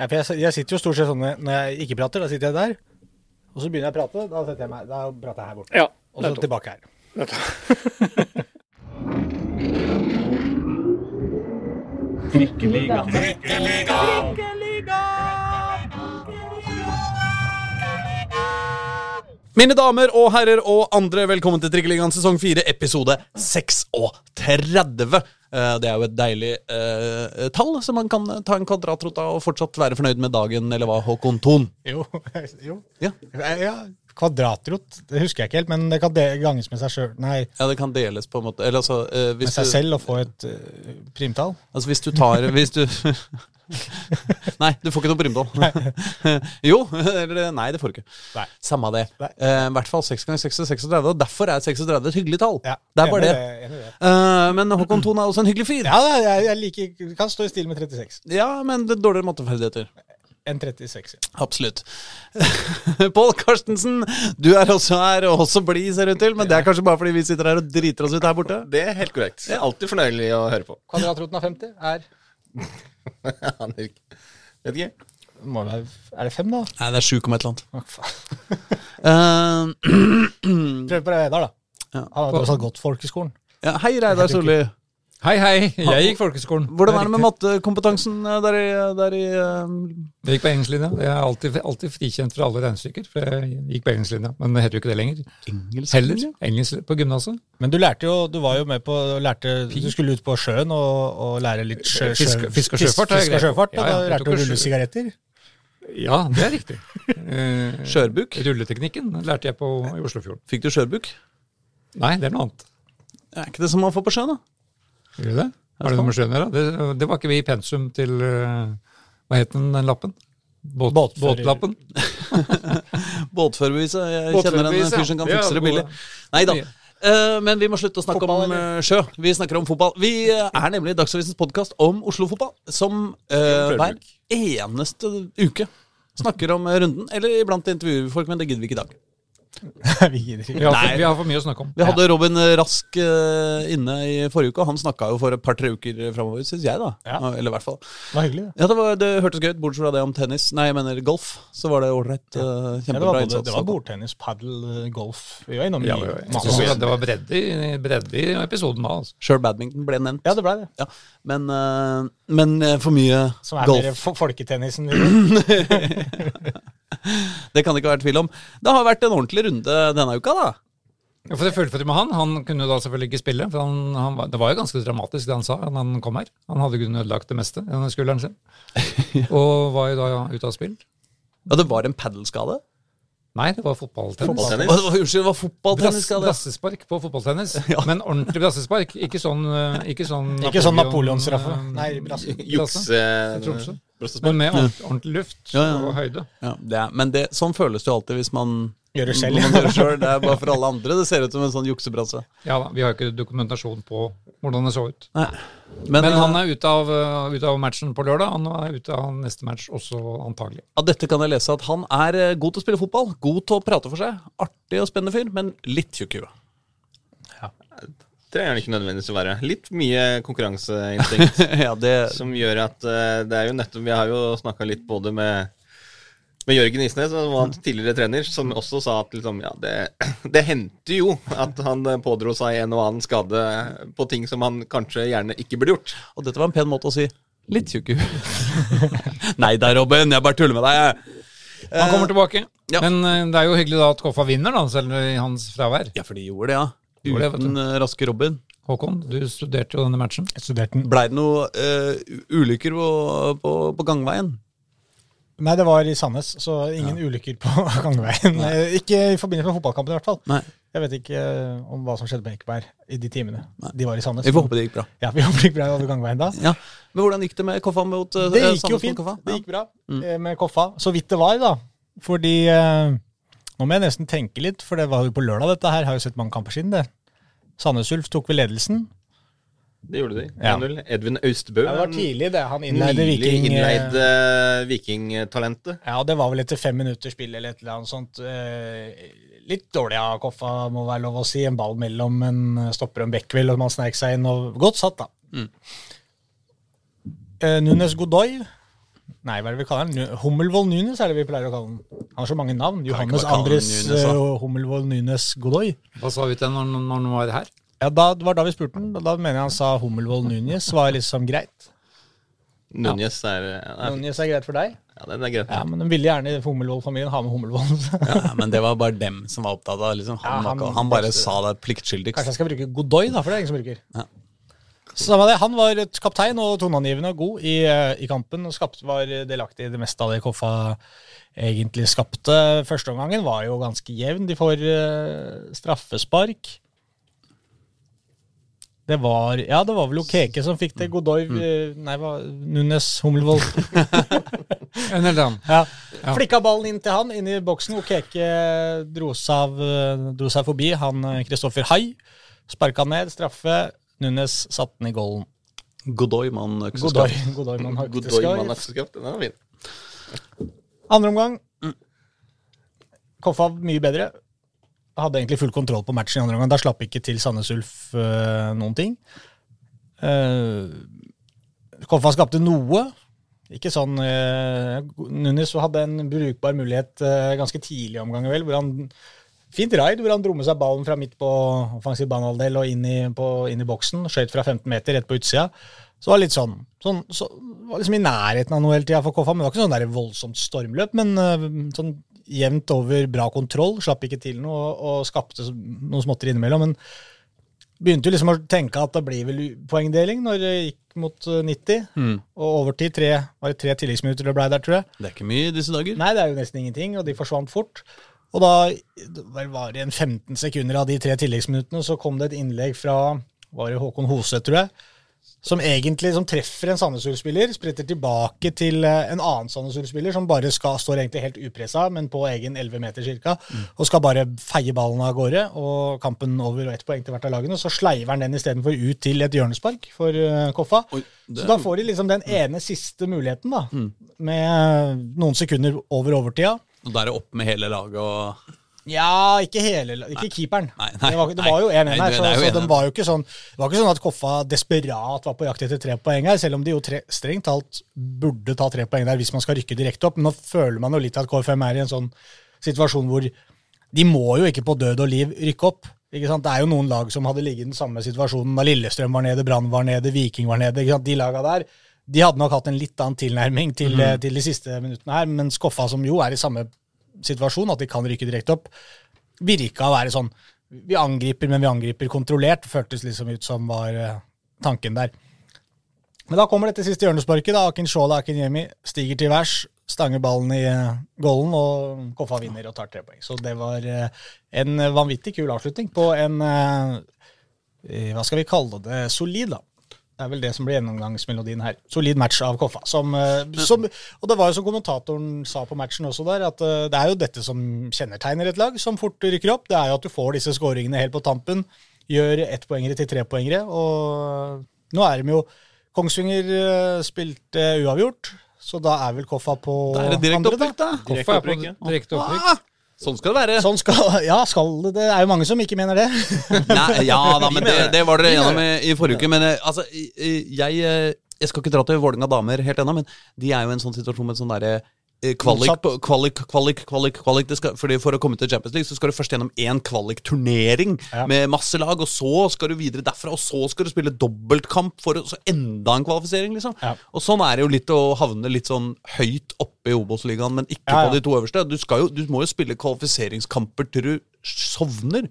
Ja, for jeg, jeg sitter jo stort sett sånn når jeg ikke prater, da sitter jeg der. Og så begynner jeg å prate, da, setter jeg meg, da prater jeg her borte. Ja, Og så tilbake her. Mine damer og herrer og andre, velkommen til Trikkeligaen sesong 4, episode 36. Eh, Det er jo et deilig eh, tall, så man kan ta en kvadratrot av og fortsatt være fornøyd med dagen, eller hva, Håkon Thon? Jo. jo. Ja. ja. Kvadratrot, det husker jeg ikke helt, men det kan ganges med seg sjøl. Nei, ja, det kan deles på en måte. Eller altså eh, med seg du, selv og få et uh, primtall. altså hvis du tar Hvis du Nei, du får ikke noe primtall. jo, eller nei, det får du ikke. Nei. Samme det. Nei. Uh, I hvert fall 6 ganger 6 er 36, og derfor er 36 et hyggelig tall. Ja, det er bare det. Eh, men Håkon Thon er også en hyggelig fyr. Ja, da, jeg, jeg liker, kan stå i stil med 36. Ja, men det er dårligere matteferdigheter. Enn 36. ja. Absolutt. Pål Karstensen, du er også her, og også blid, ser det ut til. Men det er kanskje bare fordi vi sitter her og driter oss ut her borte. Det er helt korrekt. Det er Alltid fornøyelig å høre på. Kvadratroten av 50 er Aner ikke. Vet ikke. må være, Er det fem, da? Nei, det er 7, et eller annet. Å, faen. Eh, Prøv på Reidar, da. Ja. Han har tross alt gått folkeskolen. ja, hei, Reidar Solli. Hei, hei. Jeg gikk folkeskolen. Hvordan er det med mattekompetansen eh, der i, der i um... Jeg gikk på engelsklinja. Jeg er alltid, alltid frikjent fra alle regnestykker, for jeg gikk på engelsklinja. Men det heter jo ikke det lenger. engelsk? Heller. Engelsk på gymnaset. Men du lærte jo, du var jo med på lærte, Du skulle ut på sjøen og, og lære litt sjø, sjø, fisk, fiske og sjøfart Fisk, og sjøfart, Ja, og ja, da lærte du å rulle sjø- sigaretter. Ja, det er riktig. Eh, Skjørbuk? Rulleteknikken lærte jeg på i Oslofjorden. Fikk du skjørbuk? Nei, det er noe annet. Er ikke det som man får på sjøen, da? Gjør det? Har det noe med sjøen å gjøre? Det, det var ikke vi i pensum til eh, Hva het den, den lappen? Båt, Båtfører. båtlappen? Båtførerbeviset. Jeg kjenner en fyr som kan ja. fikse det billig. Nei da. Eh, men vi må slutte å snakke Fotball, om eller? eh, sjø. Vi snakker om fotball. Vi er nemlig Dagsavisens podkast om Oslo-fotball, som uh, hver eneste uke snakker om runden. Eller iblant intervjuer vi folk, men det gidder vi ikke i dag. Vi gidder Vi har, for, vi har for mye å snakke om. Vi hadde Robin Rask eh, inne i forrige uke, og han snakka jo for et par-tre uker framover, syns jeg, da. Ja. Eller i hvert fall. Det var hyggelig. Ja, det, var, det hørtes gøy ut, bortsett fra det om tennis. Nei, jeg mener golf. Så var det ålreit. Uh, Ja, kjempebra både, innsats. det var bordtennis, padel, eh, golf. Vi var innom Ja, ja, ja. masse. Det var bredde i, bredde i episoden da. Altså. Sure badminton ble nevnt. Ja, det ble det. Ja, men, eh, men eh, for mye golf. Som er golf. mer folketennisen. Det kan det ikke være tvil om. Det har vært en ordentlig runde denne uka, da. Ja, for det fullførte med han. Han kunne da selvfølgelig ikke spille. for han, han var, Det var jo ganske dramatisk det han sa da han kom her. Han hadde kunnet ødelagt det meste i skulderen sin. Og var jo da ute av spill. Ja, det var en padelskade. Nei, det var fotballtennis. Fotballtennis. Å, Unnskyld, det var Brass, brassespark på fotballtennis. Men ordentlig brassespark. Ikke sånn eh, Ikke sånn, Ikke sånn Napoleon, Napoleonsstraffe. eh, Nei, brasse. Jukse... Men med ordentlig, luft Ja, ja. og høyde. Ja, det er, men det, sånn føles det jo alltid hvis man Gjør det selv. Man gjør det selv. Det er bare for alle andre. Det ser ut som en sånn juksebrasse. Ja da, vi har ikke dokumentasjon på hvordan det så ut. Nei. Men, Men, han eh, er ute av, uh, ute av matchen på lørdag. Han er ute av neste match også, antagelig. Av dette kan jeg lese at han er eh, god til å spille fotball. God til å prate for seg. Artig og spennende fyr, men litt tjukk i huet. Trenger den ikke nødvendigvis å være. Litt mye konkurranseinstinkt ja, det som gjør at eh, det er jo nettopp Vi har jo snakka litt både med med Jørgen Isnes, som var tidligere trener, som også sa at liksom, ja, det, det hendte jo at han eh, pådro seg en og annen skade på ting som han kanskje gjerne ikke burde gjort. Og dette var en pen måte å si litt tjukk i. Nei da, Robin, jeg bare tuller med deg. Han kommer tilbake. ja. Men det er jo hyggelig da at Koffa vinner, da, selv i hans fravær. Ja, for de gjorde det, ja. Uten eh, raske Robin. Håkon, du studerte jo denne matchen. Jeg studerte den. Blei det noen uh, ulykker på, på, på gangveien? Nei, det var i Sandnes, så ingen ulykker på gangveien. Eh, Ikke i forbindelse med fotballkampen i hvert fall. Nei. Jeg vet ikke eh, om hva som skjedde på Ekeberg i de timene. De var i Sandnes. Vi får håpe det gikk bra. Ja, vi håper det gikk bra over gangveien da. Ja, Men hvordan gikk det med Koffa mot Sandnes? Det gikk jo fint. Det gikk bra mm. med Koffa. Så vidt det var, da. Fordi eh, Nå må jeg nesten tenke litt, for det var jo på lørdag, dette her. Har jo sett mange kamper siden, det. Sandnes Ulf tok vel ledelsen. Det gjorde de. Ja. 1-0. Edvin Austbø. Det var tidlig, det. Han innleide Viking. eh, innleide vikingtalentet. Ja, det var vel etter fem minutter spill eller et eller annet sånt. Uh, litt dårlig av Koffa, må være lov å si. En ball mellom en stopper og en back, og man snek seg inn. og Godt satt, da. Mm. Uh, Nunes Godoy Nei, hva er det vi kaller den? Nu- Hummelvold Nunes er det vi pleier å kalle den. Han har så mange navn. Johannes Andres Nunes, eh, Hummelvold Nunes Godoy. Hva sa vi til når, når han var her? Ja, da, Det var da vi spurte han. Da mener jeg han sa Hummelvold Nunes var liksom greit. Nunes er, er Nunes er greit for deg? Ja, det er greit. Ja, men de ville gjerne i Hummelvold-familien ha med Hummelvold. Ja, men det var bare dem som var opptatt av liksom. Han, Ja, han- han bare sa det pliktskyldigst. Kanskje jeg skal bruke Godoy, da, for det er ingen som bruker. Ja. Samme det, Han var kaptein og toneangivende og god i, eh, i kampen og skapt, var delaktig i det meste av det Koffa egentlig skapte. Førsteomgangen var jo ganske jevn. De får eh, straffespark. Det var Ja, det var vel Okeke som fikk det. Godoy mm. Nei, hva, Nunes Hummelvold. En eller annen. Ja. Ja. Flikka ballen inn til han, inn i boksen. Okeke dro seg, av, eh, dro seg forbi han Kristoffer Hai. Sparka ned, straffe. Nunes satte den i goalen. Godoy-mann-økseskaft. Godoy man har mann Den er fin. Andre omgang. Koffa mye bedre. Hadde egentlig full kontroll på matchen i andre omgang. Da slapp ikke til Sandnes Ulf eh, noen ting. Uh, Koffa skapte noe. Ikke sånn uh, Nunes hadde en brukbar mulighet uh, ganske tidlig i omgangen, vel, hvor han Fint raid, hvor han dro med seg ballen fra midt på offensiv banehalvdel og inn i, på, inn i boksen. Skøyt fra 15 meter rett på utsida. Så det var litt sånn, sånn så, Var liksom i nærheten av noe hele tida for Koffa. Men det var ikke sånn der voldsomt stormløp, men øh, sånn jevnt over bra kontroll. Slapp ikke til noe og, og skapte noen småtter innimellom. Men begynte jo liksom å tenke at det blir vel poengdeling når det gikk mot øh, 90. Mm. Og overtid tre, var det tre tilleggsminutter det ble der, tror jeg. Det er ikke mye i disse dager. Nei, det er jo nesten ingenting, og de forsvant fort. Og da det var det en 15 sekunder av de tre tilleggsminuttene, så kom det et innlegg fra var det Håkon Hoseth, tror jeg, som egentlig som treffer en Sandnes Ulf-spiller, spretter tilbake til eh, en annen Sandnes Ulf-spiller som bare skal, står egentlig helt upressa, men på egen 11 meter cirka, og skal bare feie ballen av gårde, og kampen over og ett poeng til hvert av lagene. Så sleiver han den istedenfor ut til et hjørnespark for uh, Koffa. Oi, det- Så da får de liksom den ene siste muligheten, da, med noen sekunder over overtida. Og da er det opp med hele laget og Ja, ikke hele Ikke keeperen. Nei, nei, det, var, det var jo 1-1 her, så, så den var jo ikke sånn Det var ikke sånn at Koffa desperat var på jakt etter tre poeng her, selv om de jo tre, strengt talt burde ta tre poeng der hvis man skal rykke direkte opp. Men nå føler man jo litt at KFM er i en sånn situasjon hvor de må jo ikke på død og liv rykke opp. Ikke sant? Det er jo noen lag som hadde ligget i den samme situasjonen da Lillestrøm var nede, Brann var nede, Viking var nede. Ikke sant? De laga der de hadde nok hatt en litt annen tilnærming til, eh, til de siste minuttene her, men Skoffa, som jo er i samme situasjon, at de kan rykke direkte opp, virka å være sånn Vi angriper, men vi angriper kontrollert. Føltes liksom ut som var eh, tanken der. Men da kommer dette siste hjørnesparket. da, Akin Shola Akinyemi stiger til værs, stanger ballen i golden, og Koffa vinner og tar tre poeng. Så det var eh, en vanvittig kul avslutning på en eh, eh, Hva skal vi kalle det? Solid, da. Det er vel det som blir gjennomgangsmelodien her. Solid match av Koffa. Som, eh, som, og det var jo som kommentatoren sa på matchen også der, at eh, det er jo dette som kjennetegner et lag som fort rykker opp. Det er jo at du får disse skåringene helt på tampen. Gjør ettpoengere til trepoengere. Og nå er de jo Kongsvinger eh, spilte uavgjort, så da er vel Koffa på Da er det direkte andre, da. opprykk, da. Koffa er på opprykk, ja. direkte opprykk. Sånn skal det være. Sånn skal, ja, skal det. Det er jo mange som ikke mener det. Nei, ja da, men det, det var dere igjennom i, i forrige uke. Men eh, altså, jeg, eh, jeg skal ikke dra til Vålerenga damer helt ennå, men de er jo i en sånn situasjon med en sånn derre Kvalik, kvalik, kvalik, kvalik, kvalik skal, fordi For å komme til Champions League så skal du først gjennom én kvalikturnering Ja. med masse lag, og så skal du videre derfra, og så skal du spille dobbeltkamp for så enda en kvalifisering, liksom. Ja. Og sånn er det jo litt å havne litt sånn høyt oppe i Obos-ligaen, men ikke Ja, på de to øverste. Du, jo, du må jo spille kvalifiseringskamper til du sovner.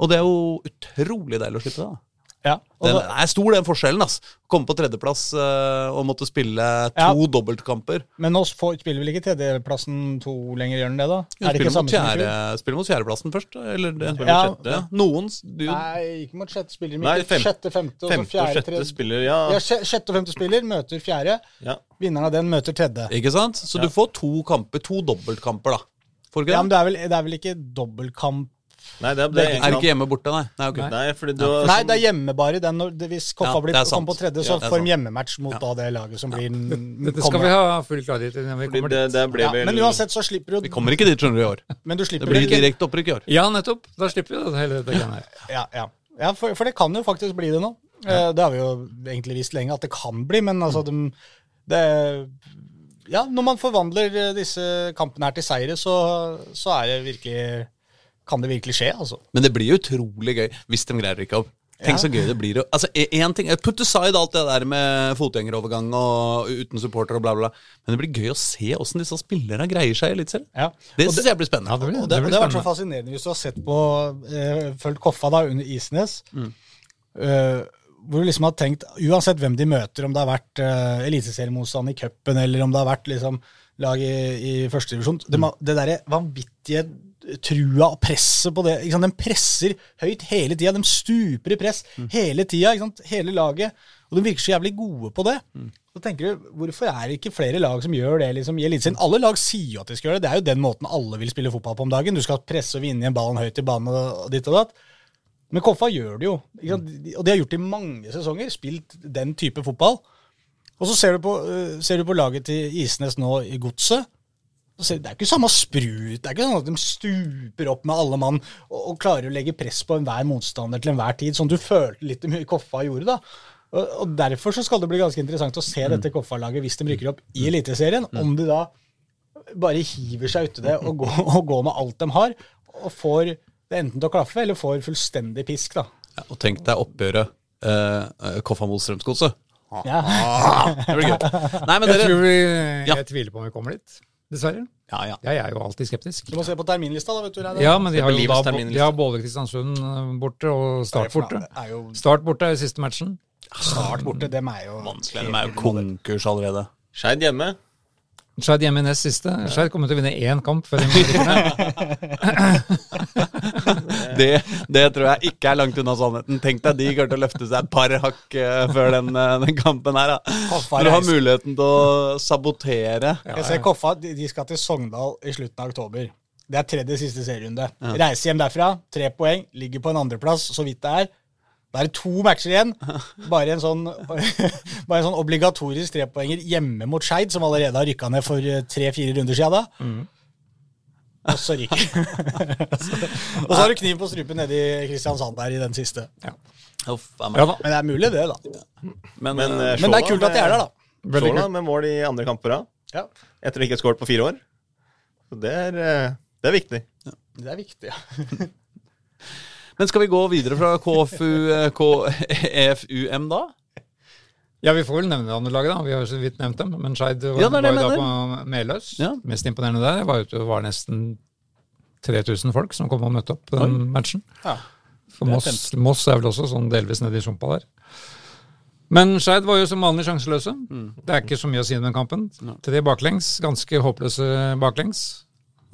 Og det er jo utrolig deilig å slippe det. da Ja, den er stor, den forskjellen. ass Komme på tredjeplass eh, og måtte spille Ja. to dobbeltkamper. men nå får, spiller vel ikke tredjeplassen to lenger, gjør den det, da? Ja, er det spiller, ikke samme mot som i fjor? spiller mot fjerdeplassen først. Eller det, Spiller Ja. mot sjette. ja. Noen s- du, Nei, ikke mot sjette spiller, Nei, fem- sjette, femte, og så Femte og fjerde, sjette tredje. spiller, ja. Ja, sj- sjette og femte spiller møter fjerde. ja. Vinneren av den møter tredje. Ikke sant? Så du får to kamper, to dobbeltkamper, da. Får du Ja, men det? det er vel, det er vel ikke dobbeltkamp Nei, det det er, det ikke hjemme borte, nei? Nei, okay. Nei, fordi du har Nei, det er hjemme bare. Den når, hvis Koffa Ja, blir er kommer på tredje, så Ja, får de hjemmematch mot da det laget som blir Dette skal vi ha full klarhet i når vi kommer dit. det ble ja, vel Men uansett så slipper du Vi kommer ikke dit, skjønner du, i år. Men du Det blir direkte opprykk i år. Ja, nettopp. Da slipper vi det hele dette greiene her. Ja, ja. ja for, for det kan jo faktisk bli det nå. Eh, Det har vi jo egentlig visst lenge at det kan bli, men altså de, det ja, når man forvandler disse kampene her til seire, så, så er det virkelig Kan det virkelig skje, altså. Men det blir utrolig gøy hvis de greier å rykke opp. Tenk Ja. så gøy det blir. Altså, en ting, Put aside alt det der med fotgjengerovergang og uten supporter og bla, bla. Men det blir gøy å se åssen disse spillerne greier seg i Eliteserien. Ja. Det syns jeg blir spennende. Ja, det blir, det, det blir det har vært så fascinerende hvis du har sett på eh, fulgt Koffa da under Isnes. Mm. eh, hvor du liksom har tenkt, uansett hvem de møter, om det har vært uh, eliteseriemotstand i cupen, eller om det har vært liksom lag i, i førstedivisjon det, ma- det derre vanvittige trua og presset på det. De presser høyt hele tida. De stuper i press hele tida. Hele laget. Og de virker så jævlig gode på det. Så tenker du, Hvorfor er det ikke flere lag som gjør det liksom, i Eliteserien? Alle lag sier jo at de skal gjøre det. Det er jo den måten alle vil spille fotball på om dagen. Du skal presse og vinne igjen ballen høyt i banen og, ditt og datt. Men Koffa gjør det jo. Sant? Og de har gjort det i mange sesonger. Spilt den type fotball. Og så ser du på, øh, ser du på laget til Isnes nå i Godset. Så Det er ikke samme sprut. Det er ikke sånn at de stuper opp med alle mann og, og klarer å legge press på enhver motstander til enhver tid, som du følte litt mye Koffa gjorde. da. Og, og Derfor så skal det bli ganske interessant å se dette Koffa-laget hvis de rykker opp i Eliteserien. Om de da bare hiver seg uti det og går, og går med alt de har, og får det enten til å klaffe, eller får fullstendig pisk. da. Ja, og tenk deg oppgjøret eh, Koffa mot Strømsgodset. Ja. Det blir gøy. Nei, men Jeg tror vi, Ja. jeg tviler på om vi kommer dit, dessverre. Ja, ja. Jeg er jo alltid skeptisk. Du må se på terminlista, da. vet du. Ja, men de har jo da, de har både Kristiansund eh, borte og Start borte. Jo Start borte er jo siste matchen. Start borte. Dem er jo Vanskelig. De er jo konkurs allerede. Skeid hjemme. Skeid hjemme i nest siste. Skeid kommer til å vinne én kamp før de rykker ned. Det, det tror jeg ikke er langt unna sannheten. Tenk deg de kommer til å løfte seg et par hakk eh, før den, eh, den kampen her. Når du har muligheten til å sabotere. Jeg ser Koffa de skal til Sogndal i slutten av oktober. Det er tredje siste serierunde. Reise hjem derfra, tre poeng, ligger på en andreplass, så vidt det er. Da er det to matcher igjen. Bare en sånn, bare en sånn obligatorisk trepoenger hjemme mot Skeid, som allerede har rykka ned for eh, tre-fire runder siden da. Og så ryker Og så har du kniv på strupen nede i Kristiansand der i den siste. Uff. Ja da. Men det er mulig, det, da. Men, Men, eh, Men det er kult at de er der, da. Sjåla med mål i andre kamper rad. Ja, Etter å ikke ha skåret på fire år. Så det er, eh, det er viktig. Det er viktig. ja. men skal vi gå videre fra KFU, KFUM da? Ja, vi får vel nevne det andre laget, da. Vi har jo så vidt nevnt dem. Men Skeid var, Ja, var jo da på Meløs. Ja. Mest imponerende der var jo det var nesten 3000 folk som kom og møtte opp på den matchen. Ja. For er Moss, Moss er vel også sånn delvis nede i sumpa der. Men Skeid var jo som vanlig sjanseløse. Det er ikke så mye å si om den kampen. Tre baklengs, ganske håpløse baklengs.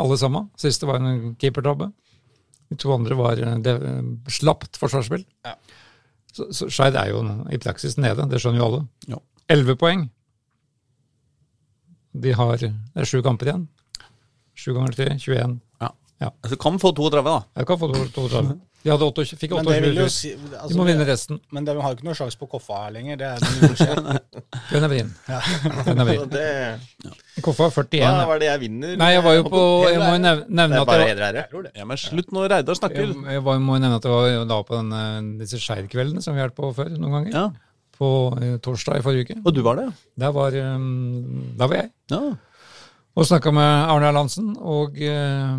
Alle sammen. Siste var en keepertabbe. De to andre var eh, det, slapt forsvarsspill. Ja. Så, så Skeid er jo i praksis nede, det skjønner jo alle. Ja. Elleve poeng. De har Det er sju kamper igjen. Sju ganger tre, 21. Altså, kan få 32, da. Jeg kan få 32. De hadde 8, fikk Men det vil jo 28. si De altså, må vinne resten. Men de har jo ikke noe sjanse på Koffa her lenger. Det er det skjer. Den er vrien. Den er vrien. det, Koffa 41. hva er var det jeg vinner? Nei, jeg var jo på Jeg må jo nev- Det nevne er at bare jeg, heder ære. Ja, men slutt nå, Reidar snakker. jeg, jeg var, må jo nevne at jeg var da på den, eh, disse Skeid-kveldene som vi har vært på før noen ganger. Ja. På eh, torsdag i forrige uke. Og du var det, Der var, um, der var jeg. ja? Og snakka med Arne Erlandsen. Og eh,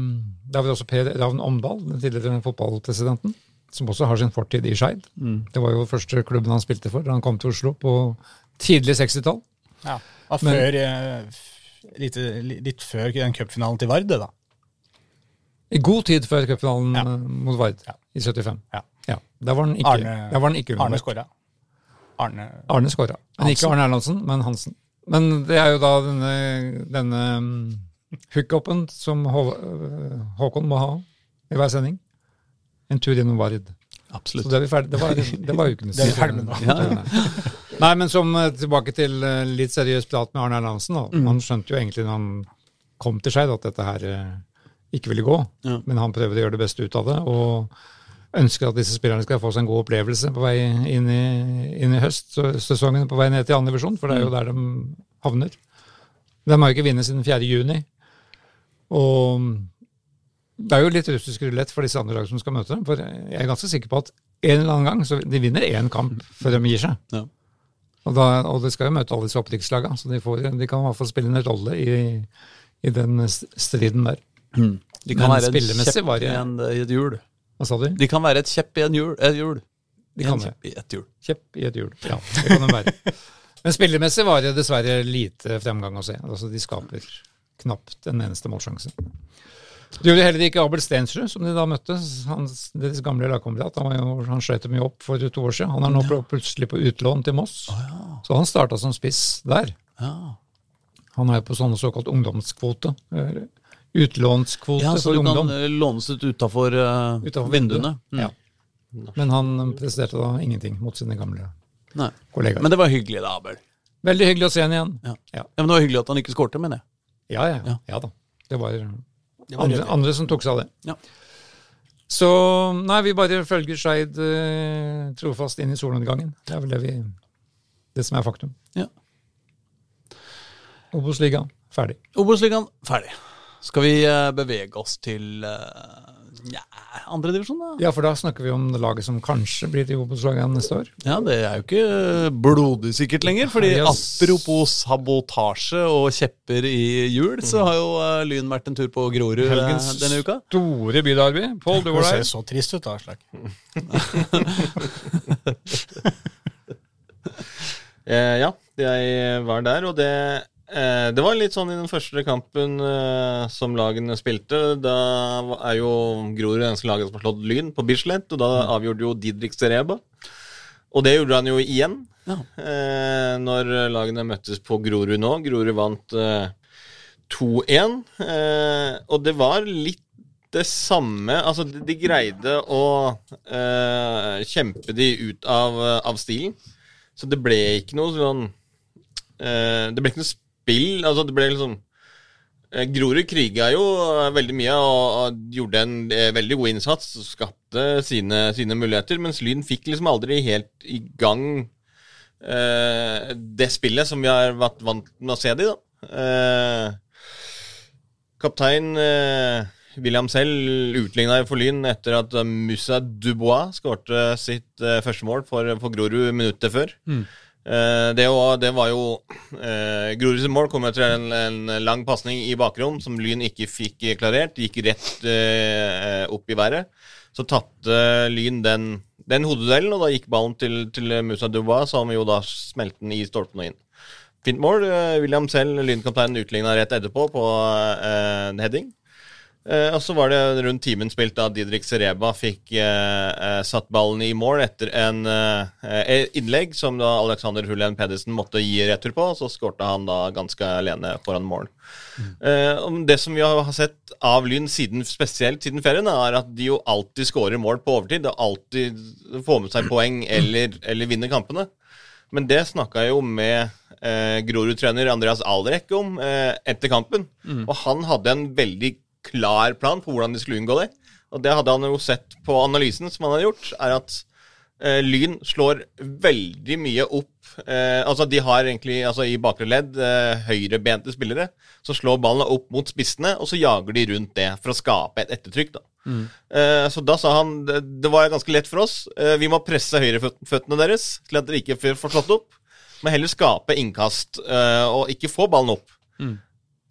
der var det også Per Ravn Omdal, den tidligere fotballpresidenten, som også har sin fortid i Skeid. Det var jo første klubben han spilte for da han kom til Oslo på tidlig 60-tall. Ja. Og før, eh, litt, litt før den cupfinalen til Vard, det da. I god tid før cupfinalen Ja. eh, mot Vard i 75. Ja. Der var han ikke, Arne- var han ikke Arne skåra. Arne Arne skåra. Men ikke Arne Erlandsen, men Hansen. Men det er jo da denne, denne um, hookupen som Hå øh, Håkon må ha i hver sending. En tur gjennom Vard. Så Absolutt. det er vi. Det var, det var ukenes Det er vi ferdig med nå. Ja. Nei, men som eh, tilbake til eh, litt seriøs prat med Arne Erlandsen. Mm. Han skjønte jo egentlig når han kom til Skeid at dette her eh, ikke ville gå. Ja. Men han prøver å gjøre det beste ut av det. og ønsker at disse spillerne skal få seg en god opplevelse på vei inn i, inn i høstsesongen, på vei ned til andre divisjon, for det er jo der de havner. De har jo ikke vunnet siden 4. juni. Og det er jo litt russisk rulett for disse andre lag som skal møte dem. For jeg er ganske sikker på at en eller annen gang så de vinner én kamp før de gir seg. Ja. Og, da, og de skal jo møte alle disse opprykkslagene, så de, får, de kan i hvert fall spille en rolle i, i den striden der. De kan Men være en kjepp var i, en, et hjul. Hva sa du? De kan være et kjepp i en hjul. Et hjul. De en kan det. i et hjul. Kjepp i et hjul. Ja, det kan de være. Men spillemessig var det dessverre lite fremgang å se. Altså, de skaper knapt en eneste målsjanse. Det gjorde heller ikke Abel Stensrud, som de da møtte. Hans, deres gamle lagkamerat. Han, jo- han skjøt mye opp for to år siden. Han er nå ja. plutselig på utlån til Moss. Så han starta som spiss der. Ja. Han er på sånne såkalt ungdomskvote. Utlånskvote Ja, så for du kan ungdom. eh, lånes ut utafor uh, Utenfor vinduene. Mm. Ja. Men han presterte da ingenting mot sine gamle Nei. kollegaer. Men det var hyggelig, da, Abel. Veldig hyggelig å se han igjen. Ja. Ja. Ja, men det var hyggelig at han ikke skårte, mener jeg. Ja, ja, Ja. ja. da. Det var, Det var andre, andre som tok seg av det. Ja. Så nei, vi bare følger Skeid eh, trofast inn i solnedgangen. Det er vel det vi Det som er faktum. Ja. Obos-ligaen ferdig. Obos-ligaen ferdig. Skal vi eh, bevege oss til uh, ja, andredivisjon, da? Ja, for da snakker vi om det laget som kanskje blir til Obos-laget neste år. Ja, det er jo ikke blodig sikkert lenger. fordi Nei, ass. apropos sabotasje og kjepper i hjul, så har jo uh, Lyn vært en tur på Grorud eh, Helgens denne uka. store bydarby. Pål, du Det ser der. så trist ut, Aslak. Eh, ja, jeg var der, og det Det var litt sånn i den første kampen eh, som lagene spilte. Da er jo Grorud eneste laget som har slått Lyn på Bislett, og da avgjorde jo Didrik Sereba. Og det gjorde han jo igjen Ja. eh, når lagene møttes på Grorud nå. Grorud vant eh, 2-1, eh, og det var litt det samme Altså, de, de greide å eh, kjempe de ut av, av stilen. Så det ble ikke noe sånn eh, Det ble ikke noe spill. Altså, det ble liksom eh, Grorud kriga jo eh, veldig mye og, gjorde en eh, veldig god innsats. Skapte sine, sine muligheter, mens Lyn fikk liksom aldri helt i gang eh, det spillet som vi har vært vant med å se de, da. Eh, kaptein eh, William selv utligna for Lyn etter at Musa Dubois skårte sitt første mål for, for Grorud minuttet før. Eh, det, var, det var jo eh, Groruds mål kom etter en, en lang pasning i bakrom som Lyn ikke fikk klarert. Gikk rett eh, opp i været. Så tapte Lyn den, den hodeduellen, og da gikk ballen til, til Musa Duba, som jo da smelte den i stolpen og inn. Fint mål. Eh, William selv, Lyn-kapteinen, utligna rett etterpå på eh, en heading. Eh, og så var det rundt timen spilt da Didrik Sereba fikk eh, eh, satt ballen i mål etter en eh, innlegg som da Alexander Hullen Pedersen måtte gi retur på. Så skårte han da ganske alene foran mål. Eh, det som vi har sett av Lyn siden, spesielt siden ferien, er at de jo alltid skårer mål på overtid. Og alltid får med seg poeng eller, eller vinner kampene. Men det snakka jeg jo med eh, Grorud-trener Andreas Alrek om eh, etter kampen. Og han hadde en veldig klar plan på hvordan de skulle unngå det. Og det hadde han jo sett på analysen som han hadde gjort, er at eh, Lyn slår veldig mye opp eh, Altså de har egentlig altså i bakre ledd eh, høyrebente spillere. Så slår ballen opp mot spissene, og så jager de rundt det for å skape et ettertrykk. da. Eh, så da sa han det, var ganske lett for oss. Eh, vi må presse høyreføttene deres til at dere ikke får slått opp. Men heller skape innkast eh, og ikke få ballen opp.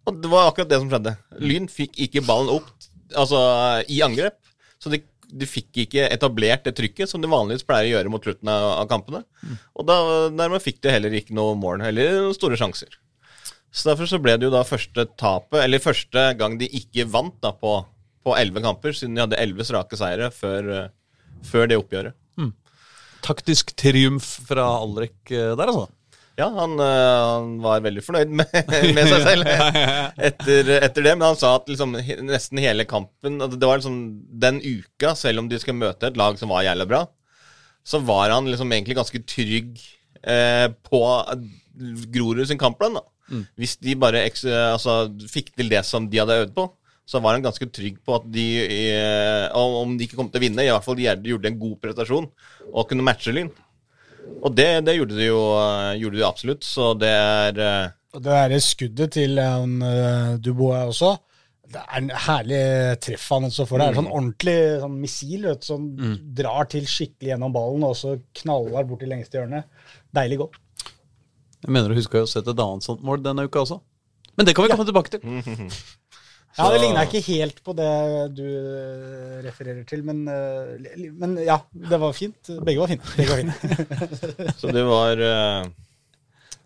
Og det var akkurat det som skjedde. Lyn fikk ikke ballen opp altså, i angrep. Så de, de fikk ikke etablert det trykket som de vanligvis pleier å gjøre mot slutten av, av kampene. Og da, dermed fikk de heller ikke noe mål, eller store sjanser. Så derfor så ble det jo da første tapet, eller første gang de ikke vant da på elleve kamper, siden de hadde elleve strake seire før, før det oppgjøret. Taktisk triumf fra Alrek eh, der, altså. Ja, han, eh, han var veldig fornøyd med, med seg selv etter, etter det. Men han sa at liksom, nesten hele kampen Det var liksom den uka, selv om de skulle møte et lag som var jævla bra, så var han liksom egentlig ganske trygg eh, på Grorud sin kampplan. da. Hvis de bare altså, fikk til det som de hadde øvd på, så var han ganske trygg på at de, eh, om de ikke kom til å vinne, i hvert fall de gjorde en god prestasjon og kunne matche Lyn. Og det, det gjorde de jo eh, gjorde de absolutt, så det er eh, det derre skuddet til en, uh, Dubois også, det er en herlig treff han også får. Det er sånn ordentlig sånn missil vet, som som drar til skikkelig gjennom ballen, og så knaller bort til lengste hjørne. Deilig godt. Jeg mener du huske å sette et annet sånt mål denne uka også. Men det kan vi komme tilbake til. Ja, Det ligna ikke helt på det du eh, refererer til, men, eh, men ja, det var fint. Begge var fine. Begge var fine. Så det var eh,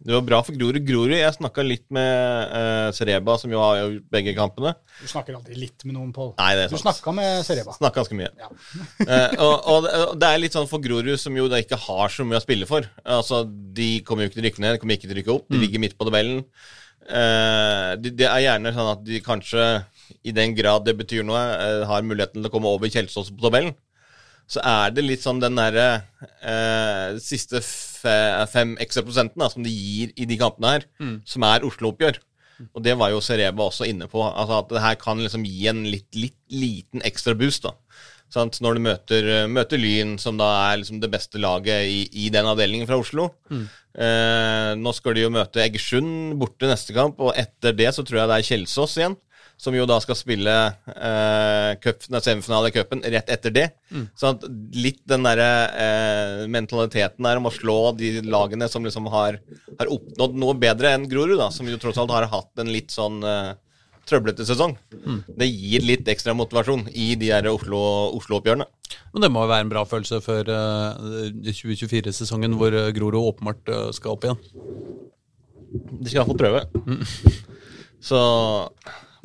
Det var bra for Grorud. Grorud, Jeg snakka litt med Sereba, som jo har gjort begge kampene. Du snakker alltid litt med noen, Pål. Nei, det Du snakka med Sereba. Snakka ganske mye. Ja. Eh, og, og, det- og det er litt sånn for Grorud, som jo da ikke har så mye å spille for. Altså, De kommer jo ikke til å rykke ned, de kommer ikke til å rykke opp. De ligger midt på tabellen. Eh, det de er gjerne sånn at de kanskje, i den grad det betyr noe, eh, har muligheten til å komme over Kjelsås på tabellen. Så er det litt sånn den derre eh, siste fe, fem ekstra prosenten da, som de gir i de kampene her, som er Oslo-oppgjør. Og det var jo Sereba også inne på. Altså At det her kan liksom gi en litt, litt liten ekstra boost. da Sånn, Når du møter, møter Lyn, som da er liksom det beste laget i, i den avdelingen fra Oslo. Eh, nå skal de jo møte Egersund borte neste kamp, og etter det så tror jeg det er Kjelsås igjen. Som jo da skal spille eh, cup, semifinale i cupen rett etter det. Så at litt den derre eh, mentaliteten der om å slå de lagene som liksom har, har oppnådd noe bedre enn Grorud, da, som jo tross alt har hatt en litt sånn eh, trøblete sesong. Det gir litt ekstra motivasjon i de her Oslo- Oslo-oppgjørene. Men det må jo være en bra følelse før uh, 2024-sesongen, hvor eh, Grorud åpenbart uh, skal opp igjen. De skal iallfall prøve. Så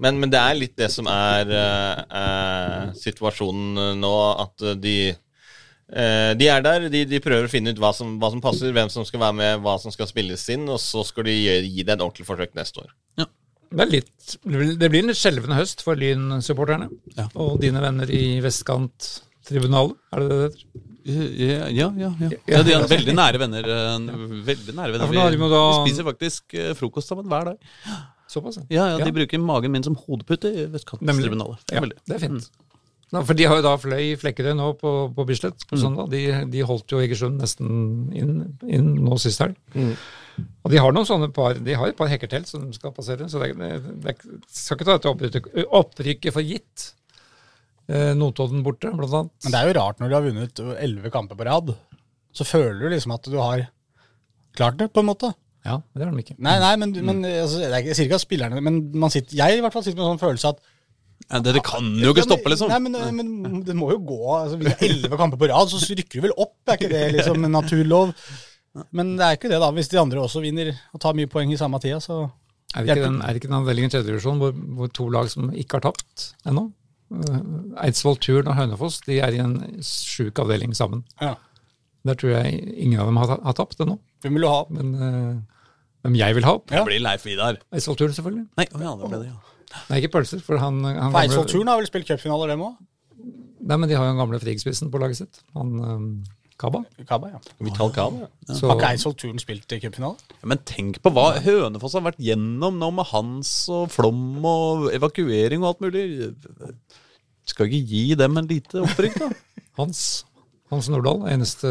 men, men det er litt det som er eh, eh, situasjonen nå, at de eh, de er der, de, de prøver å finne ut hva som, hva som passer, hvem som skal være med, hva som skal spilles inn, og så skal de gi, gi det et ordentlig forsøk neste år. Det, er litt, det blir en litt skjelvende høst for Lyn-supporterne. Ja. Og dine venner i Vestkant-tribunalet, er det det det heter? Ja, ja, ja. ja. ja de er veldig nære venner. eh, Veldig nære venner. Vi spiser faktisk eh, frokost sammen hver dag. Såpass, Ja, ja, De bruker magen min som hodepute i Vestkantribunalet. Det Ja, det er fint. Ja, for de har jo da fløy Flekkerøy nå på, på Bislett på søndag. De, de holdt jo Egersund nesten inn, inn nå sist helg. Og de har noen sånne par, de har et par hekkertelt som de skal passere, så det, det, det skal ikke ta dette opprykket, opprykket for gitt. Eh, Notodden borte, blant annet. Men det er jo rart når du har vunnet elleve kamper på rad, så føler du liksom at du har klart det, på en måte. Ja, det har de ikke. Nei, nei, men, men altså, det er ikke- jeg sier ikke at spillerne Men man sitter, jeg i hvert fall sitter med en sånn følelse at Ja, Dere kan jo ikke stoppe, liksom. Nei, men, men det må jo gå. Altså, Hvis det er elleve kamper på rad, så rykker du vel opp. Er ikke det liksom en naturlov? Men det er ikke det, da. Hvis de andre også vinner og tar mye poeng i samme tida, så Er det ikke den, er det ikke den avdelingen i tredje divisjon hvor, hvor to lag som ikke har tapt ennå? Uh, Eidsvoll Turn og Hønefoss de er i en sjuk avdeling sammen. ja. Der tror jeg ingen av dem har, har tapt ennå. Hvem vil du ha? Men uh, hvem jeg vil ha opp? Ja. Det blir Leif Vidar. Eidsvoll Turn, selvfølgelig. Nei, ja, det ble det, ja. Nei, ikke pølser, for han, han For Eidsvoll Turn har vel spilt cupfinaler, dem òg? Nei, men de har jo den gamle Frigg-spissen på laget sitt. Han um, Kaba. Kaba, ja. Vital Kaba. ja. Så, Har ikke Eidsvoll Turn spilt i cupfinalen? Ja, Men tenk på hva Hønefoss har vært gjennom nå med Hans og Flom og evakuering og alt mulig. Skal ikke gi dem en lite opprykk, da? Hans Hans Nordahl, eneste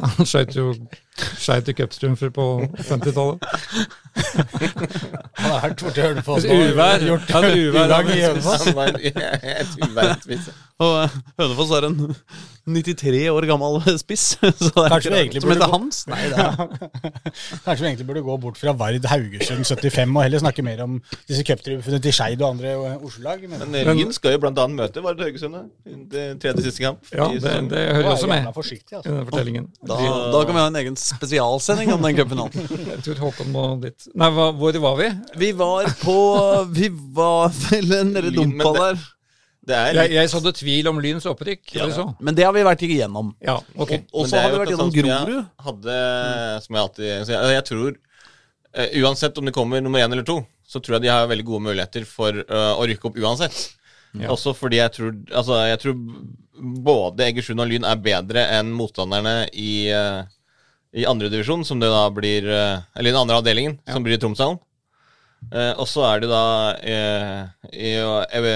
Han skøyt jo skjøt i cuptriumfer på 50-tallet. Han har vært borti Hønefoss Et uvær. Gjort Ja, uvær. i Hønefoss. Et uverdig Og eh, Hønefoss er en 93 år gammel spiss. Så det er Kanskje ikke det Som heter Hans? Nei, det er Kanskje vi egentlig burde gå bort fra Vard Haugesund 75 og heller snakke mer om disse cuptriumfene til Skeid og andre Oslo-lag. Men Men eh, skal jo blant annet møte Vard Haugesund i tredje siste kamp. Ja, det, det hører jo også med i altså. denne fortellingen. Da, da kan vi ha en egen spesialsending om den cupfinalen. Jeg tror Håkon må dit. Nei, hva, hvor var vi? Vi var på Vi var vel nede i dumpa der. Det er Jeg, jeg sådde tvil om Lyns opprykk. Ja, det så? Men det har vi vært igjennom. Ja, okay. Og så har vi vært gjennom Grorud. Hadde, som jeg alltid så jeg, jeg tror uh, Uansett om de kommer nummer én eller to, så tror jeg de har veldig gode muligheter for uh, å rykke opp uansett. Ja. Også fordi jeg tror Altså, jeg tror både Egersund og Lyn er bedre enn motstanderne i, uh, i andredivisjon, som det da blir uh, Eller i den andre avdelingen, som blir i Tromsdalen. Uh, og så er det da i,